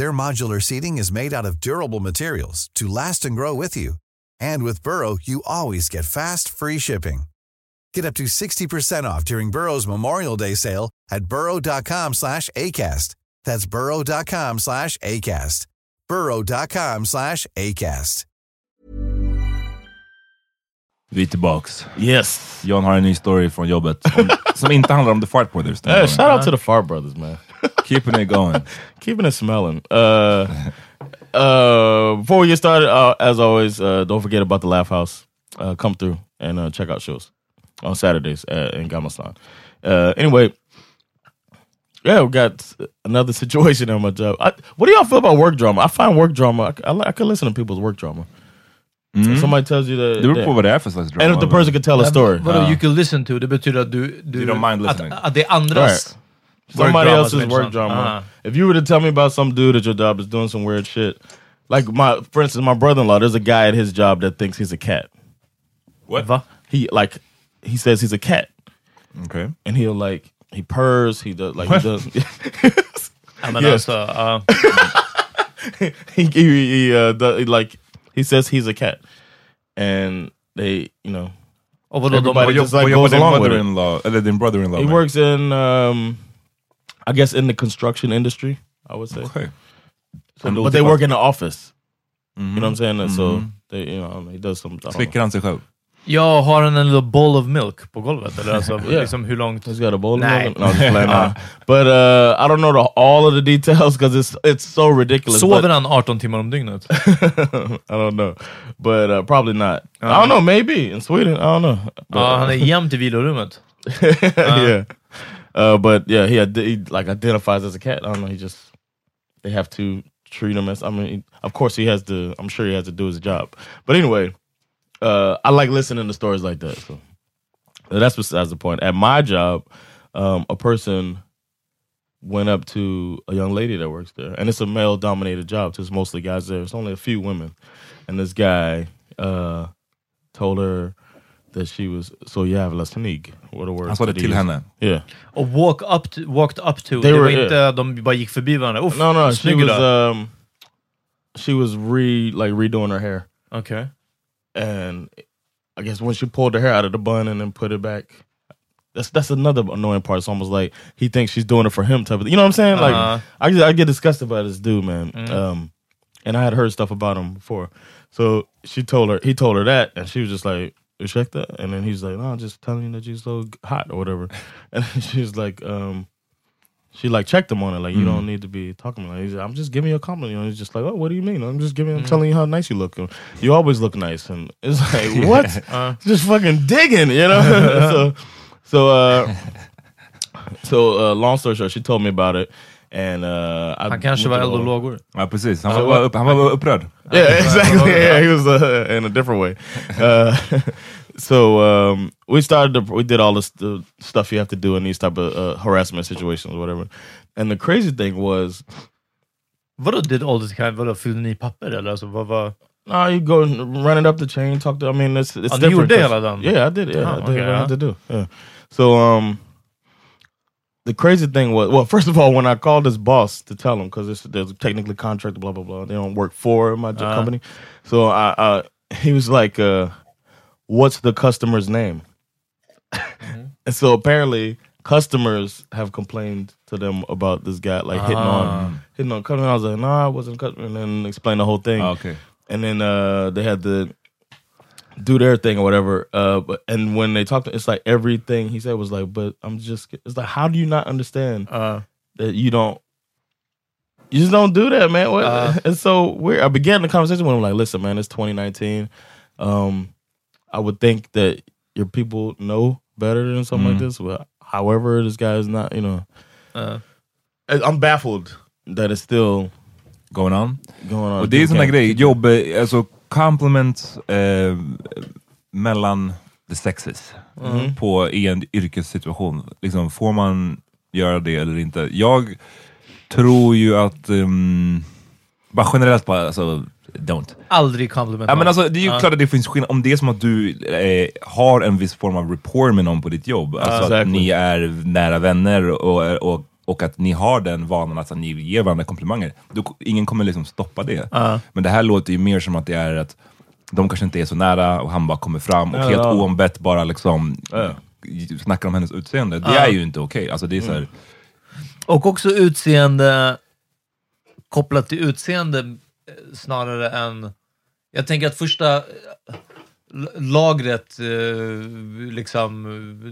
Their modular seating is made out of durable materials to last and grow with you. And with Burrow, you always get fast, free shipping. Get up to 60% off during Burrow's Memorial Day sale at burrow.com slash ACAST. That's burrow.com slash ACAST. burrow.com slash ACAST. Vi är tillbaks. Yes. John har en ny story från jobbet som, som inte handlar om The Fart Brothers. den Hey, shout out to the Far Brothers, man. Keeping it going. Keeping it smelling. Uh, uh, before we get started, uh, as always, uh, don't forget about the Laugh House. Uh, come through and uh, check out shows on Saturdays uh, in Gamastan. Uh, anyway, yeah, we got another situation on my job. I, what do y'all feel about work drama? I find work drama. I, c- I, li- I can listen to people's work drama. If somebody tells you that, Det beror på that- vad det är för slags drama. and if the person can tell a story. Vadå, you can listen to? Det betyder att du... du You don't mind listening. att det är andras... Somebody else's work intressant. drama. Ah. If you were to tell me about some dude at your job is doing some weird shit, like my, for instance, my brother-in-law, there's a guy at his job that thinks he's a cat. What? Va? He like, he says he's a cat, Okay. and he'll like, he purrs, he does like, he does. Ja, men Yes. alltså, ja. he, he, he, uh, do- he like, he says he's a cat, and they, you know, Och vadå, de, Everybody Vad just like goes along with it. brother-in-law, eller din brother-in-law he med? works in, um, I guess, in the construction industry. I would say. Okay. So, but they they'll work in the office. Mhm. You know what I'm saying? And So Mhm. they, you know, he does some. I don't know. Slickar han sig själv? jag har en liten bowl of milk på golvet. Eller alltså, Yeah. liksom hur långt... He's got a bowl. Nej. No, I'm just playing. nah. But uh, I don't know the, all of the details because it's it's so ridiculous. Sover but- han 18 timmar om dygnet? I don't know, but uh, probably not. I don't know. Maybe in Sweden. I don't know. But, Ja, han är jämt i vilorummet. yeah. Uh, but yeah, he, ad- he like identifies as a cat. I don't know. He just they have to treat him as. I mean, of course he has to. I'm sure he has to do his job. But anyway, uh, I like listening to stories like that. So that's besides the point. At my job, um, a person went up to a young lady that works there, and it's a male-dominated job. So it's mostly guys there. It's only a few women, and this guy uh, told her that she was so jävla snygg. What a word. Han sa det that he till used. henne? Yeah. Och walk up to, walked up to, They det var were- inte de bara gick förbi varandra. Uff, No, no, she snygg was idag. um, she was re like redoing her hair, Okej. and I guess when she pulled her hair out of the bun and then put it back, that's that's another annoying part. It's almost like he thinks she's doing it for him, type of. You know what I'm saying? Like Uh-huh. I just, I get disgusted by this dude, man. Um, and I had heard stuff about him before, so she told her he told her that, and she was just like. Ursäkta? And then he's like, no, I'm just telling you that you're so hot or whatever. And she's like, um, she like checked him on it, like you don't need to be talking like he's, I'm just giving you a compliment. You know, he's just like, oh, what do you mean? I'm just giving, I'm telling you how nice you look. You always look nice, and it's like what? just fucking digging, you know. so, so, uh, so uh, long story short, she told me about it, and uh, I Han kanske went var to the eld och whole- lågor. Ja, precis. Han Alltså, var, vad- upp, han var upprörd. yeah, exactly. yeah, he was uh, in a different way. Uh, so um, we started. To, we did all this the stuff you have to do in these type of uh, harassment situations, or whatever. And the crazy thing was, Vadå did all this kind? Vadå, fyllde ni papper eller? Alltså, vad var... no, you go and run it up the chain, talk to. I mean, it's it's Oh, you different. were there 'cause- hela dagen? Yeah, I did. Yeah, Oh, I did okay, what I had to do. Yeah. So um, the crazy thing was, well, first of all, when I called his boss to tell him because there's technically contract, blah blah blah, they don't work for my Uh-huh. company. So I, uh, he was like, uh, "What's the customer's name?" Mm-hmm. and so apparently, customers have complained to them about this guy like hitting Ah. on hitting on customer. I was like, "No, I wasn't customer," and then explain the whole thing. Ah, okay. And then uh, they had to do their thing or whatever. Uh, but and when they talked, it's like everything he said was like, "But I'm just." It's like, how do you not understand Uh, that you don't? You just don't do that, man. What? Uh. it's so weird. I began the conversation with him like, "Listen, man, it's 2019. Um, I would think that your people know better than something like this. But however, this guy is not. You know, uh. I- I'm baffled that it's still Going on. going on. Och det är en sån där People grej, can't- jobb, eh, alltså compliment eh, mellan the sexes Mm. på, i en yrkessituation. Liksom, får man göra det eller inte? Jag tror ju att, um, bara generellt bara, alltså, don't. Aldrig compliment Ja, men alltså, det är ju Ja. klart att det finns skillnad. Om det är som att du eh, har en viss form av rapport med någon på ditt jobb, alltså att Exactly. ni är nära vänner och, och, och att ni har den vanan att ni ger varandra komplimanger. Då, ingen kommer liksom stoppa det. Ja. Men det här låter ju mer som att det är att de kanske inte är så nära och han bara kommer fram och Ja, helt oombett bara liksom Ja. snackar om hennes utseende. Det är ju inte okej. Alltså det är så här, Och också utseende kopplat till utseende eh, snarare än... Jag tänker att första eh, lagret, eh, liksom,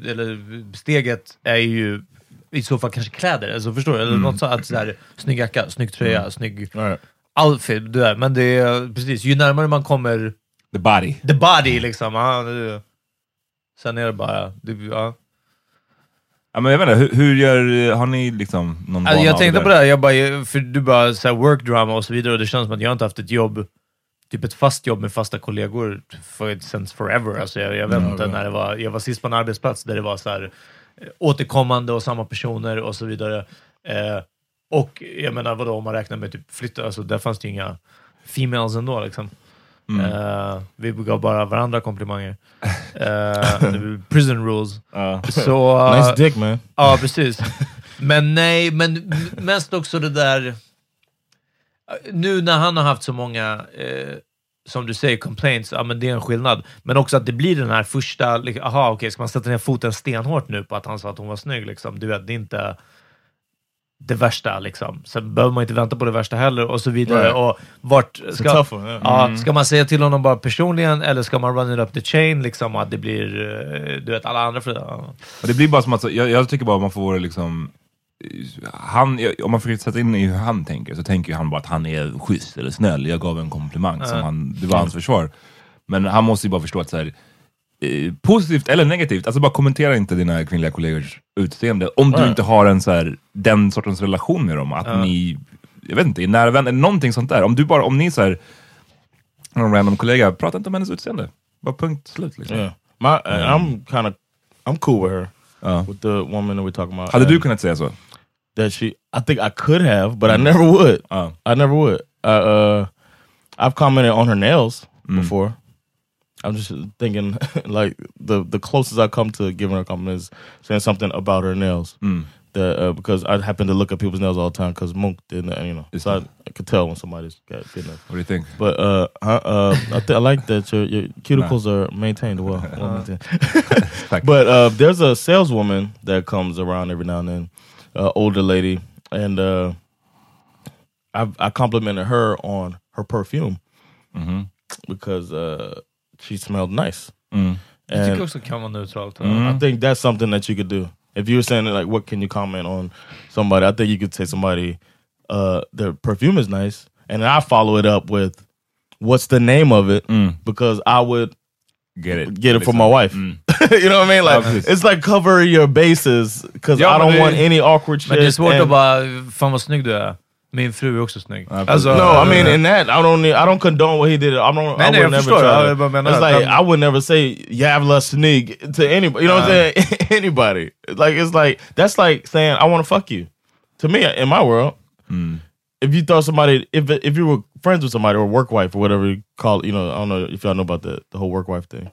eller steget är ju i så fall kanske kläder, alltså förstår du? Eller något sånt, att snygg jacka, snygg tröja, snygg Right. outfit, det där. Men det är precis, ju närmare man kommer the body. the body liksom, ja, det, sen är det bara, det, ja. Ja, men jag vet inte, hur, hur gör, har ni liksom någon Alltså, vana jag av tänkte där? på det, här, jag bara, för du bara så här, work drama och så vidare, och det känns som att jag inte haft ett jobb, typ ett fast jobb med fasta kollegor för, since forever. Alltså, jag, jag vet inte när det var, jag var sist på en arbetsplats där det var så här, återkommande och samma personer och så vidare. Eh, och jag menar vadå, om man räknar med typ flytta, alltså där fanns det ju inga females ändå liksom. Eh, vi gav bara varandra komplimanger. Eh, prison rules. Uh, Så, nice dick man. Ja, precis. Men nej, men mest också det där... Nu när han har haft så många, eh, som du säger, complaints, ja men det är en skillnad. Men också att det blir den här första, liksom, aha okej, ska man sätta ner foten stenhårt nu på att han sa att hon var snygg? Liksom? Du vet, det är inte det värsta liksom. Sen behöver man inte vänta på det värsta heller och så vidare. Right. Och vart ska, one, yeah. ja, ska man säga till honom bara personligen eller ska man run it up the chain liksom? Att det blir, eh, du vet, alla andra för ja. Det blir bara som att, jag, jag tycker bara man får liksom han, om man försöker sätta in i hur han tänker, så tänker han bara att han är schysst eller snäll. Jag gav en komplimang, som han, det var hans försvar. Men han måste ju bara förstå att så här, eh, positivt eller negativt, alltså bara kommentera inte dina kvinnliga kollegors utseende om du inte har en så här, den sortens relation med dem. Att ni, jag vet inte, är nära vänner, någonting sånt där. Om du bara, om ni så här, någon random kollega, prata inte om hennes utseende. Bara punkt slut liksom. Yeah, my uh, I'm kind of I'm cool with her. Ja. With the woman that we're talking about. Hade du and kunnat säga så? That she? I think I could have, but I never would. Ja. I never would. Uh, uh, I've commented on her nails before. I'm just thinking like the the closest I come to giving her a compliment is saying something about her nails. That uh, because I happen to look at people's nails all the time because Monk didn't, you know, so I, I could tell when somebody's got good nails. What do you think? But uh, uh, uh, I, th- I like that your, your cuticles are maintained well. well maintained. But uh, there's a saleswoman that comes around every now and then, uh, older lady, and uh, I I complimented her on her perfume because uh, she smelled nice. Jag tycker And också kan vara neutralt. I think that's something that you could do. If you were saying like, what can you comment on somebody? I think you could say somebody, uh, their perfume is nice, and I follow it up with, what's the name of it? Because I would Get it. get it for my wife. you know what I mean? Like Ja, it's like cover your bases because Ja, I don't det- want any awkward shit. Men det är svårt and- att bara, fan vad snygg du är. Min fru är också snygg. precis. no, I mean in that I don't I don't condone what he did. I don't. Nej, I nej, would never förstår. try Ja, to- jag menar It's like han- I would never say jävla snygg to anybody. You know what I'm saying? anybody. Like it's like that's like saying I want to fuck you. To me, in my world, if you thought somebody, if if you were friends with somebody or work wife or whatever you call, it, you know, I don't know if y'all know about the the whole work wife thing,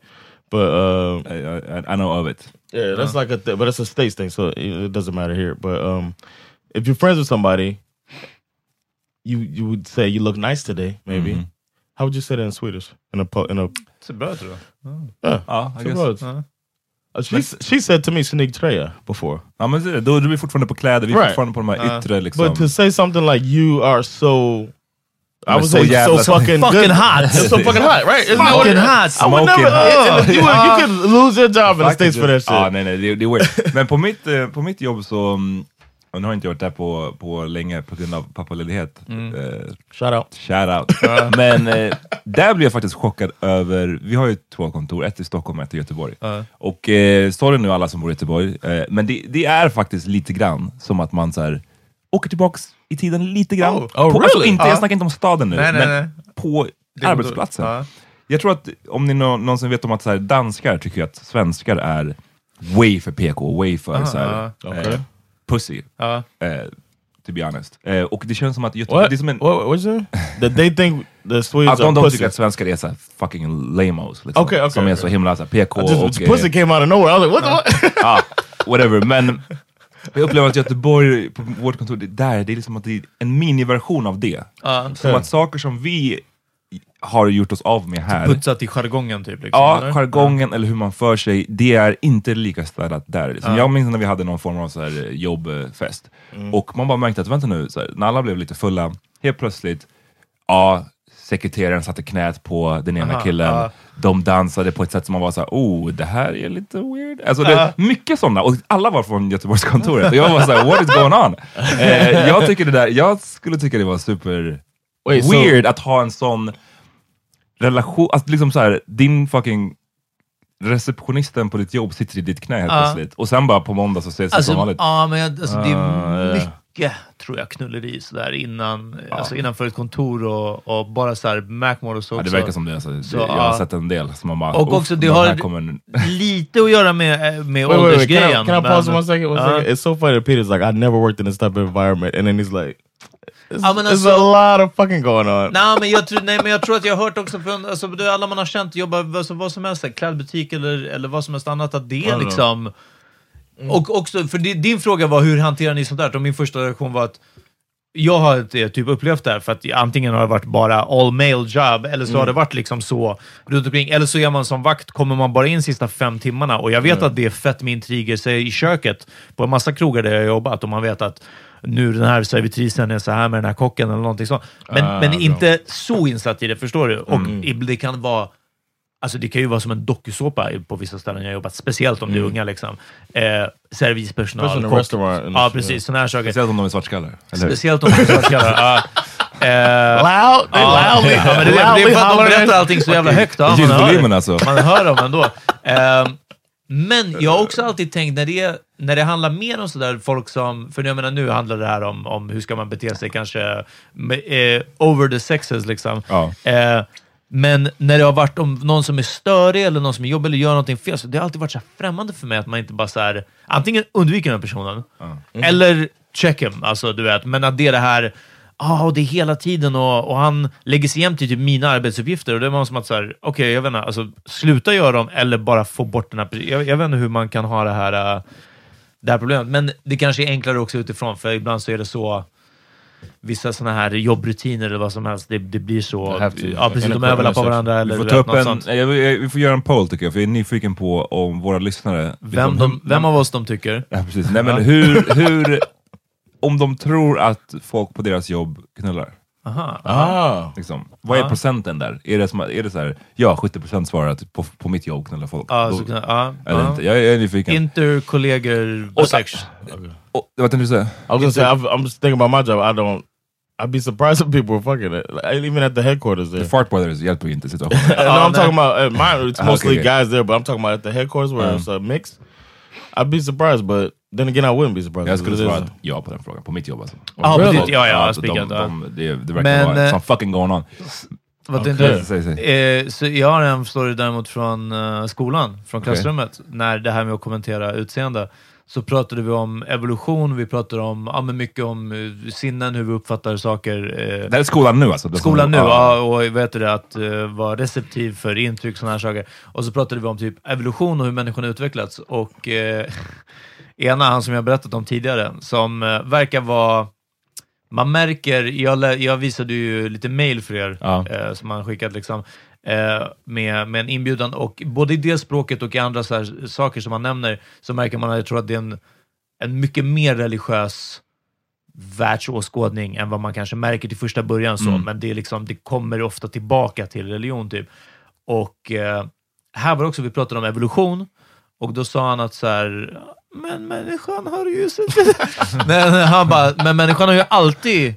but um, I, I, I know of it. yeah, that's like a th- but it's a states thing, so it, it doesn't matter here. But um, if you're friends with somebody, you you would say you look nice today. Maybe how would you say that in Swedish? In a po- in a Så bra tror jag. yeah, Ja, I two guess. Uh, she she said to me "snygg tröja" before, Ja, men då är vi fortfarande på kläder, vi är Right. fortfarande på de här yttre liksom. but to say something like "you are so." I say so jävla- fucking Fucking hot. It's so fucking hot, right? Isn't Fucking hot. I would Smoking never. hot. you, would- you could lose your job in the states for that shit. Ja, nej, nej, det, det är weird. Men på mitt, eh, på mitt jobb så, mm, och nu har jag inte gjort det på, på länge på grund av pappaledighet. Eh, Shout out. Shout out. Men eh, där blev jag faktiskt chockad över, vi har ju två kontor, ett i Stockholm och ett i Göteborg. Och eh, sorry nu alla som bor i Göteborg, eh, men det, det är faktiskt lite grann som att man så här, åker tillbaks i tiden lite grann. Oh. Oh, på, alltså really? inte, Ja. Jag snackar inte om staden nu, Nej, nej, men nej. på arbetsplatsen. Ja. Jag tror att om ni nå- någonsin vet om att så här, danskar tycker att svenskar är way för PK, way för så här, okej. Eh, pussy. Ja. Eh, to be honest. Eh, och det känns som att Göteborg, What? det är som en, what? What's it? That they think the Swedes de, are de pussy. tycker att svenskar är så fucking lamos. Liksom, Okej, okej, som är okej. så himla så PK just, och... eh, pussy came out of nowhere. I was like, what the what? ja, whatever. Men jag upplever att Göteborg, på vårt kontor, det, där, det är liksom att det är en miniversion av det. Ja. Som att saker som vi har gjort oss av med här. Putsat i jargongen typ? Liksom, Ja, eller? jargongen eller hur man för sig, det är inte lika städat där. Liksom. Jag minns när vi hade någon form av så här, eh, jobbfest, och man bara märkte att vänta nu, så här, när alla blev lite fulla, helt plötsligt, ja, sekreteraren satte knät på den ena Aha, killen, ja. de dansade på ett sätt som man var såhär, oh, det här är lite weird. Alltså, det, mycket sådana, och alla var från Göteborgskontoret, och jag var såhär, what is going on? Eh, jag, tycker det där, jag skulle tycka det var super Wait, so- weird att ha en sån relation, att liksom så här, din fucking receptionisten på ditt jobb sitter i ditt knä helt Ja. plötsligt, och sen bara på måndag så ses det Alltså, som vanligt. ja, men jag, alltså, det Ah, är ja. mycket, tror jag, knulleri sådär innan, alltså, innanför ett kontor och, och bara så här Macmore och så Ja, det verkar som det. Alltså, Så, jag har ja. sett en del som man bara, Och "Uff, också, det de har kommer lite att göra med, eh, med Wait, wait, wait. Can åldersgrejen. I, can I pause men- one second? One Ja. second? It's so funny that Peter's like, I never worked in this type of environment. And then he's like, Ja, men alltså- a lot of fucking going on. Nej men, jag tror, nej, men jag tror att jag har hört också från alltså, alla man har känt, jobbar alltså, vad som helst, här, klädbutik eller, eller vad som helst annat, att det är liksom... Och också, för di- din fråga var hur hanterar ni sånt där? Och min första reaktion var att jag har typ upplevt det här för att antingen har det varit bara all male job, eller så har det varit liksom så runt omkring. Eller så är man som vakt, kommer man bara in sista fem timmarna. Och jag vet att det är fett med intriger, säg i köket, på en massa krogar där jag har jobbat, och man vet att nu den här servitrisen är så här med den här kocken eller någonting sånt. Men, Ah, men bra. inte så insatt i det, förstår du? Och Mm. det kan vara Alltså det kan ju vara som en dokusåpa på vissa ställen jag har jobbat, speciellt om det är unga. Liksom. Eh, a kock. Ja, precis. Sådana här saker. Speciellt om de är svartskallar. Speciellt om de är svartskallar. ja. Eh, Loud! They Ja, loudly, ja, men det, är- det är för att de berättar allting så jävla högt. Ja, man, hör, alltså. man hör dem ändå. Ehm, men jag har också alltid tänkt, när det, när det handlar mer om sådär folk som, för jag menar nu handlar det här om, om hur ska man bete sig kanske eh, over the sexes liksom. Ja. Eh, men när det har varit om någon som är störig eller någon som är jobbig eller gör någonting fel, så det har alltid varit så här främmande för mig att man inte bara så här, antingen undviker den här personen, eller check him, alltså du vet. Men att det är det här, ja, och det är hela tiden och, och han lägger sig jämt i typ mina arbetsuppgifter och det var som att okej, jag vet inte, alltså sluta göra dem eller bara få bort den här personen. Jag, jag vet inte hur man kan ha det här, äh, det här problemet, men det kanske är enklare också utifrån, för ibland så är det så Vissa sådana här jobbrutiner eller vad som helst, det, det blir så. To. Ja, precis. De överlappar varandra. Vi Eller får, du ta upp något en, sånt. jag, jag, vi får göra en poll tycker jag, för jag är nyfiken på om våra lyssnare... Vem, liksom, de, vem av oss de tycker. Ja, precis. Nej, men hur, hur, om de tror att folk på deras jobb knullar. Aha. Ah. Liksom. Vad är Ja. procenten där? Är det, som, är det så här, ja 70% svarar att på, på mitt jobb knullar folk? Ja, Då- så, ja, eller ja. inte. Jag, jag är nyfiken. Interkollegor sex. Och, vad tänkte du säga? I was gonna say, I've, I'm just thinking about my job. I don't. I'd be surprised if people were fucking it. Like, even at the headquarters there. The Fart Brothers hjälper ju inte situationen. no, I'm talking about at mine. It's Ah, mostly okay, okay. guys there, but I'm talking about at the headquarters where Um. it's a mix. I'd be surprised, but then again, I wouldn't be surprised. jag skulle svara ja på den frågan, på mitt jobb alltså. Ja, Really? precis. Ja, ja, alltså, de, de, det, det verkar vara eh, some fucking going on. Vad tänkte du? Säg, säg. Eh, så jag har en story däremot från eh, skolan, från klassrummet, när det här med att kommentera utseende. Så pratade vi om evolution, vi pratade om, ja, men mycket om eh, sinnen, hur vi uppfattar saker. eh, Det är skolan nu alltså? Skolan nu, ja. och vet du det, att uh, vara receptiv för intryck, sådana här saker. Och så pratade vi om typ evolution och hur människan utvecklats. Och eh, ena, han som jag berättat om tidigare, som eh, verkar vara man märker, jag, jag visade ju lite mail för er Ja. eh, som han skickat liksom, eh, med, med en inbjudan och både i det språket och i andra saker som han nämner så märker man att jag tror att det är en, en mycket mer religiös världsåskådning än vad man kanske märker till första början, så, Mm. men det, är liksom, det kommer ofta tillbaka till religion. typ. Och eh, här var det också, vi pratade om evolution, och då sa han att så här, men människan har ju... men han bara, men människan har ju alltid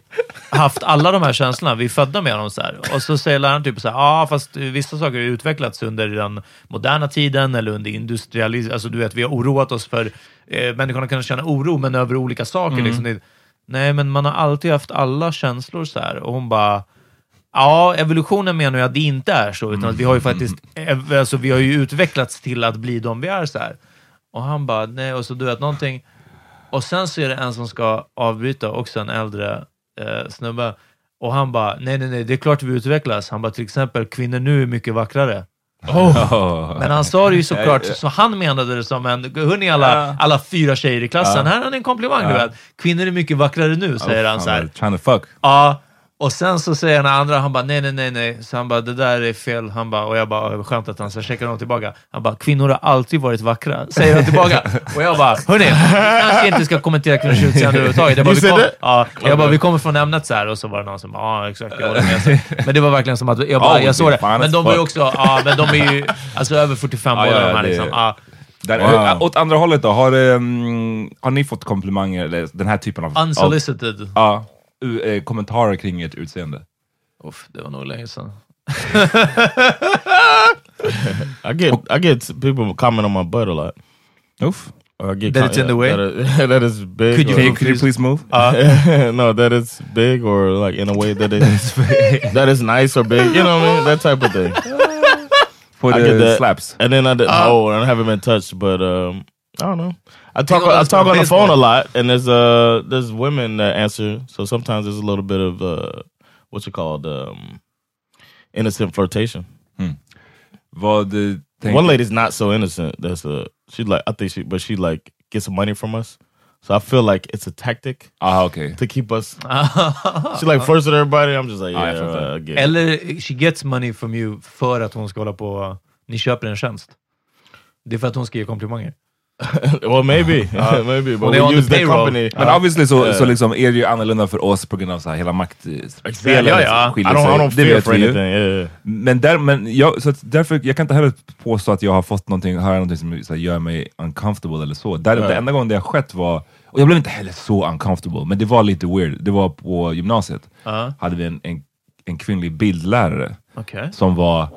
haft alla de här känslorna, vi är födda med dem. Så här. Och så säger läraren typ så här, ja fast vissa saker har utvecklats under den moderna tiden eller under industrialism, alltså du vet, vi har oroat oss för, eh, människan har kunnat känna oro, men över olika saker. Liksom. Det, nej, men man har alltid haft alla känslor så här. Och hon bara, Ja, evolutionen menar ju att det inte är så, utan att vi har ju faktiskt ev- alltså, vi har ju utvecklats till att bli de vi är. så här. Och han bara, nej, och så du vet någonting. Och sen så är det en som ska avbryta, också en äldre eh, snubbe. Och han bara, nej, nej, nej, det är klart vi utvecklas. Han bara, till exempel, kvinnor nu är mycket vackrare. Men han sa det ju såklart, så han menade det som en, hörni alla, alla fyra tjejer i klassen, här har ni en komplimang du vet. Kvinnor är mycket vackrare nu, säger han så här. Trying to fuck. Ja, Och sen så säger den andra, han bara nej, nej, nej, nej. Så han bara, det där är fel. Han bara, och jag bara, skönt att han så checkar honom tillbaka. Han bara, kvinnor har alltid varit vackra, säger han tillbaka. och jag bara, hörni, kanske inte ska kommentera kvinnors utseende överhuvudtaget. Jag bara, vi kom, ja, jag bara, vi kommer från ämnet så här. Och så var det någon som bara, ja exakt, jag håller med. Men det var verkligen som att, jag, bara, Ja, jag såg det. Men de var ju också, ja, men de är ju alltså över 45 Ja, båda ja, de här. Liksom. Ja. Där, Wow. Åt andra hållet då, har, um, har ni fått komplimanger, eller den här typen av... av Unsolicited. ja, u- eh, kommentarer kring ert utseende? Uff, det var nog länge sedan. I get I get people comment on my butt a lot. Uff. Or I get That it's in the way? That, it- that is big. Could you- or- Can you, could you please move? no, that it's big or like in a way that is that is nice or big. You know what I mean? That type of thing. For I the get that. slaps? And then I did. oh, and I haven't been touched, but um, I don't know. I talk. on I talk on the baseball. phone a lot, and there's uh there's women that answer. So sometimes there's a little bit of uh what's it called um innocent flirtation. Vad tänker One lady's not so innocent. That's a she like I think she, but she like gets some money from us. So I feel like it's a tactic Ah, okej. to keep us. she like flirts with everybody. I'm just like Ah, yeah, jag fattar. uh, get. Eller she gets money from you för att hon ska hålla på... Ni köper en tjänst. Det är för att hon ska ge komplimanger. well, maybe, maybe, but we use the company. Men obviously så, Eh. så liksom är det ju annorlunda för oss på grund av så här hela maktspelet. Ja, ja. I don't, I don't det vet vi ju. anything. Yeah. Men, där, men jag, så därför, jag kan inte heller påstå att jag har fått någonting, höra någonting som här, gör mig uncomfortable eller så. Där, Nej. Det enda gången det har skett var, och jag blev inte heller så uncomfortable, men det var lite weird. Det var på gymnasiet, Ja. hade vi en, en, en kvinnlig bildlärare Okej. som var,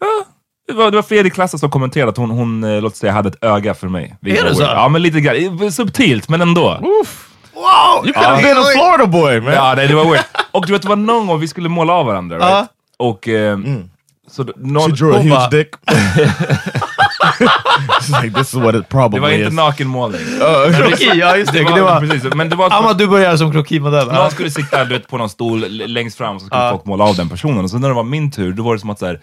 ja, det var, det var fler i klassen som kommenterade att hon, hon eh, låt säga, hade ett öga för mig. Är det så? Ja, men lite grann. Subtilt, men ändå. Wow, you could have been a Florida boy, man. Ja, nej, det var weird. Och du vet, det var någon gång vi skulle måla av varandra, right? Ja. Och... Eh, så d- någon, She drew a huge bara- dick. Like, this is what it probably det var inte nakenmålning. Kroki, ja just det. det var, precis, men det var Amma, du börjar som krokimodell. någon skulle sitta du vet, på någon stol längst fram så skulle Ja. folk måla av den personen. Och så när det var min tur, då var det som att så här,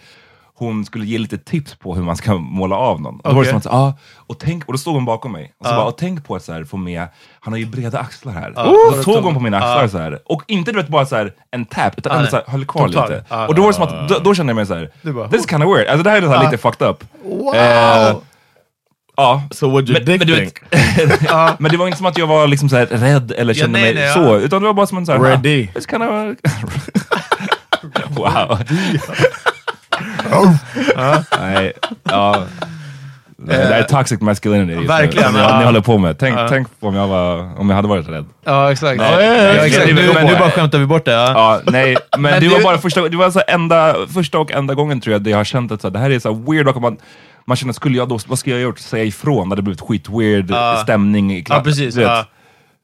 hon skulle ge lite tips på hur man ska måla av någon. Och då var det som att, ah, och, tänk, och då stod hon bakom mig. Och så Ja. bara, och tänk på att så här, få med, han har ju breda axlar här. Ja. Och Och tog hon på mina axlar Ja. så här. Och inte du vet bara så här, en tap, utan Ja, ändå så här, höll kvar Tog tag. lite. Ja. Och då var det som att, då, då kände jag mig så här, bara, this is kind of weird. Alltså det här är här Ja. lite fucked up. Wow! Eh, Ja, So what your men, dick men, think? vet, men det var inte som att jag var liksom så här rädd eller Ja, kände nej, mig nej, så, ja. utan det var bara som en så här... Red ah, kind of... wow. Nej, ja. Det där är toxic masculinity. just nu, Verkligen, Som ja. ni håller på med. Tänk, Ja. tänk om, jag var, om jag hade varit rädd. Ja, exakt. Ja, nej, exakt. Nu, men- nu bara skämtar vi bort det. Ja. Ja, nej, men, Men det du- var bara första, det var så enda, första och enda gången tror jag det jag har känt att så här, det här är så här weird, och man, man känner, skulle jag då, vad ska jag göra? Säga ifrån? Det hade blivit skit weird Ja. stämning i Ja, klassen. precis. Du vet. Ja.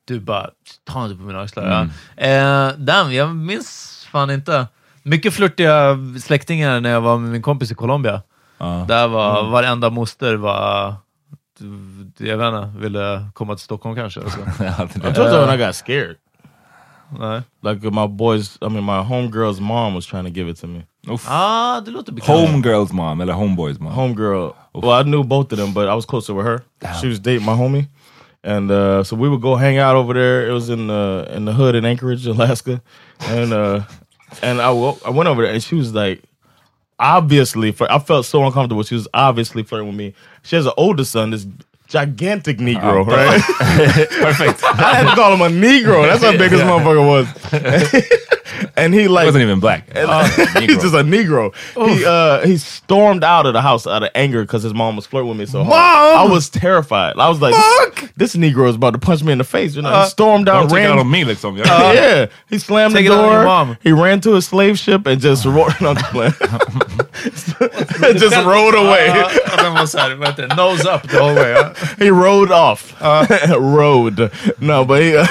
Du bara, ta inte på mina axlar. Mm. Ja. Eh, damn, jag minns fan inte. Mycket flörtiga släktingar när jag var med min kompis i Colombia. Ja. Där var Mm. varenda moster var, jag vet inte, ville komma till Stockholm kanske. Alltså. Ja, det I told you when I got scared. Nej. Like my boys, I mean my homegirl's mom was trying to give it to me. Uff. Ah, det låter bekant. Homegirls mom, eller homeboys mom. Homegirl. Well, I knew both of them, but I was closer with her. She was dating my homie, and uh, so we would go hang out over there. It was in uh, in the hood in Anchorage, Alaska, and uh, and I went over there, and she was like, obviously, for I felt so uncomfortable. She was obviously flirting with me. She has an older son, this gigantic Negro, oh, right? Perfect. I had to call him a Negro. That's how big this motherfucker was. and he like He like wasn't even black. he's just a Negro. He uh he stormed out of the house out of anger because his mom was flirting with me so hard. I was terrified. I was like, this, this Negro is about to punch me in the face. You know, he stormed out, it out on me liksom. Jag, yeah, he slammed the door. mom. He ran to a slave ship and just roared on the plane. just rode away. Ja, och den var såhär, vad heter det? Nose up the whole way. Ja. he rode off. rode. No, but he uh,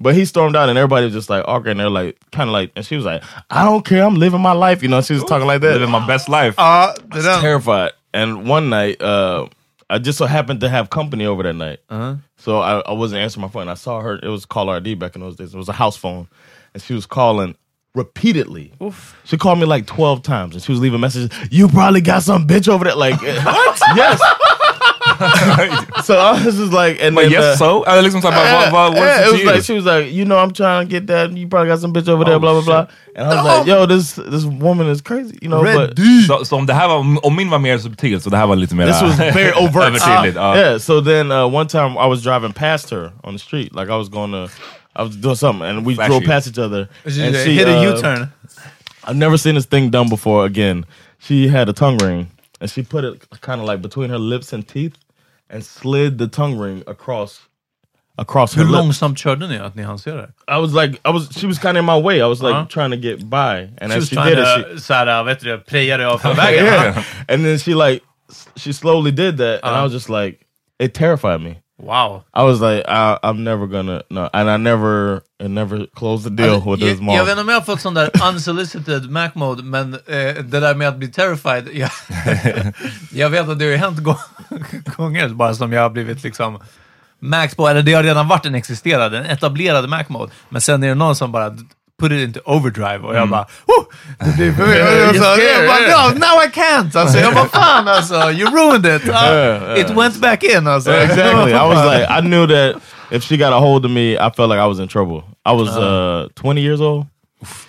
but he stormed out and everybody was just like awkward and they're like kind of like and she was like, I don't care, I'm living my life. You know, she was talking like that. living my best life. Ja, det där. terrified. And one night, uh, I just so happened to have company over that night. So I, I wasn't answering my phone. I saw her. It was caller ID back in those days. It was a house phone, and she was calling repeatedly. She called me like twelve times, and she was leaving messages. You probably got some bitch over there. Like what? yes. So I was just like, and But then, yes uh, so? Eller liksom såhär, vad, vad, vad, yeah, it it was like she was like, you know, I'm trying to get that. You probably got some bitch over there, Oh, blah blah blah. And I was like, yo, this this woman is crazy, you know. But Så, så om det här var, om min var mer subtil så det här var lite mer this was very overt. övertydligt. ja. Yeah. So then uh, one time I was driving past her on the street, like I was going to, I was doing something, and we Flash drove you. past each other. She and hit a uh, U-turn. I've never seen this thing done before. Again, she had a tongue ring, and she put it kind of like between her lips and teeth, and slid the tongue ring across across her Hur långsamt körde ni att ni hann se det? I was like, I was, she was kind of in my way. I was like Uh-huh. trying to get by, and She as she did it, she, såhär, vet du, preja dig av från vägen. yeah. and then she like, she slowly did that, and I was just like, it terrified me. Wow. I was like, I, I'm never gonna no, and I never, and never closed the deal with jag, his mom. jag vet inte om jag har fått sån där unsolicited Mac mode, men eh, det där med att bli terrified, jag, jag vet att det har hänt gå- gånger bara som jag har blivit liksom Max på, eller det har redan varit en existerad, en etablerad Mac mode, men sen är det någon som bara put it into overdrive och jag bara oh, det blir för mycket. Alltså, jag bara, no, now I can't! Alltså, jag bara fan alltså, you ruined it! Uh, it went back in alltså. exactly. I was like, I knew that if she got a hold of me, I felt like I was in trouble. I was uh, 20 years old.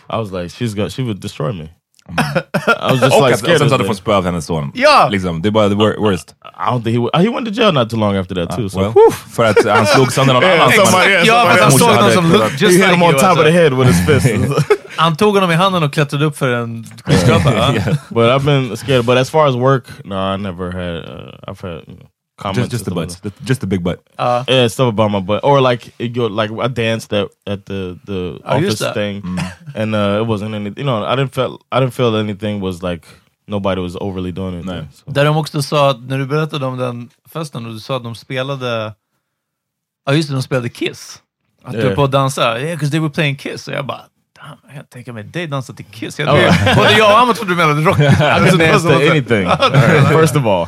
I was like, she's got, she would destroy me. I was just Och like att, och scared. sen of så hade this fått spö av hennes son. Ja! Liksom, det är bara the wor- worst. I don't think he would, he went to jail not too long after that too. So Well, för att han slog sönder någon Yeah, annan. Ja, fast han såg någon som kunnat- looked he just hit like him on you. top of Alltså. the head with his fist. Han tog honom i handen och klättrade upp för en skyskrapa. but I've been scared. But as far as work, no, I never had. Uh, I've had you know, comments. Just, just the butts. stuff The- Just the big butt. like that. Yeah, stuff about my butt, or like it go, like I danced at at the the Oh, office used that. thing, and uh, it wasn't any. You know, I didn't feel I didn't feel anything was like nobody was overly doing anything. No. So. Där de också sa, att när du berättade om den festen och du sa att de spelade, ja just det, de spelade Kiss. Att du Yeah. är på att dansa, yeah, because they were playing Kiss. Och jag bara, damn, jag kan tänka mig dig dansa till Kiss. Jag, Oh. Både jag och Amat trodde du menade rock. I can dance to anything. First of all,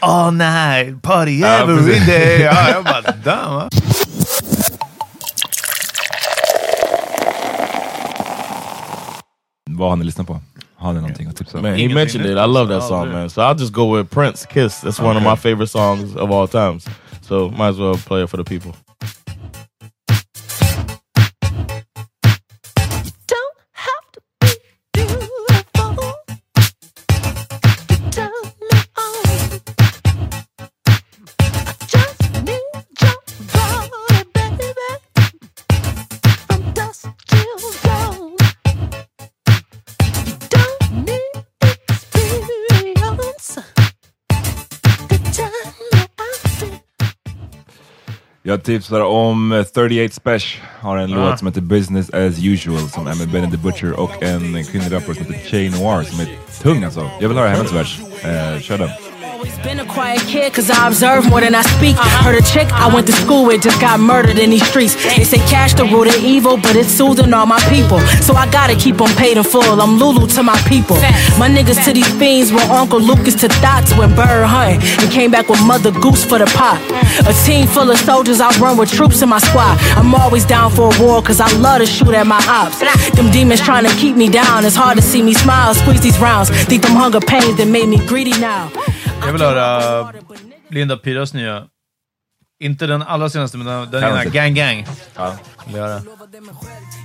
All night, party Ja, every precis. day. Ja, jag bara, damn. va? Vad har ni lyssnat på? Har ni någonting att tipsa om? man, he mentioned it. I love that song, man. So I'll just go with Prince "Kiss." That's one of my favorite songs of all times. So might as well play it for the people. Jag tipsar om eh, 38 Special. Har en låt som heter Business as usual som är med Benny the Butcher och en kvinnlig rappare som heter Che Noir som är tung alltså. Jag vill höra hennes vers. Eh, kör den. Always been a quiet kid cause I observe more than I speak. Heard a chick I went to school with just got murdered in these streets. They say cash the root of evil, but it's soothing all my people. So I gotta keep them paid in full. I'm Lulu to my people. My niggas to these fiends were Uncle Lucas to Dots when bird hunting and came back with Mother Goose for the pot. A team full of soldiers, I run with troops in my squad. I'm always down for a war cause I love to shoot at my ops. Them demons trying to keep me down. It's hard to see me smile, squeeze these rounds. Think them hunger pains that made me greedy now. Jag vill höra Linda Piras nya, inte den allra senaste, men den, den ena. Gang Gang. Ja. Vill jag höra.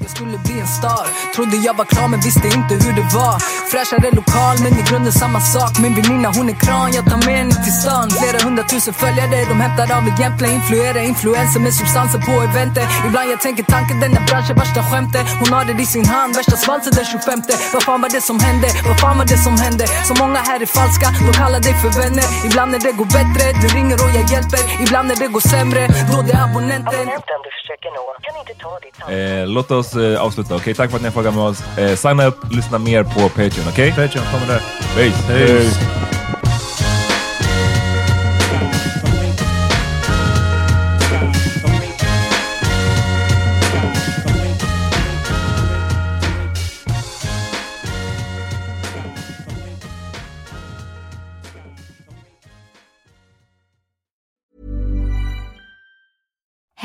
Jag skulle bli en star. Trodde jag var klar men visste inte hur det var. Fräschare lokal men i grunden samma sak. Min väninna hon är kran, jag tar med henne till stan. Flera hundratusen följare, de hämtar av egentligen Influerar influenser med substanser på eventer. Ibland jag tänker tanken denna bransch är värsta skämtet. Hon har det i sin hand, värsta svansen den 25 Vad fan var det som hände? Vad fan var det som hände? Så många här är falska, de kallar dig för vänner. Ibland när det går bättre, du ringer och jag hjälper. Ibland när det går sämre, då det är abonnenten Eh, låt oss eh, avsluta. Okej, tack för att ni har följt med oss. Eh, signa upp, lyssna mer på Patreon. Okej? Patreon kommer där. Peace. Peace.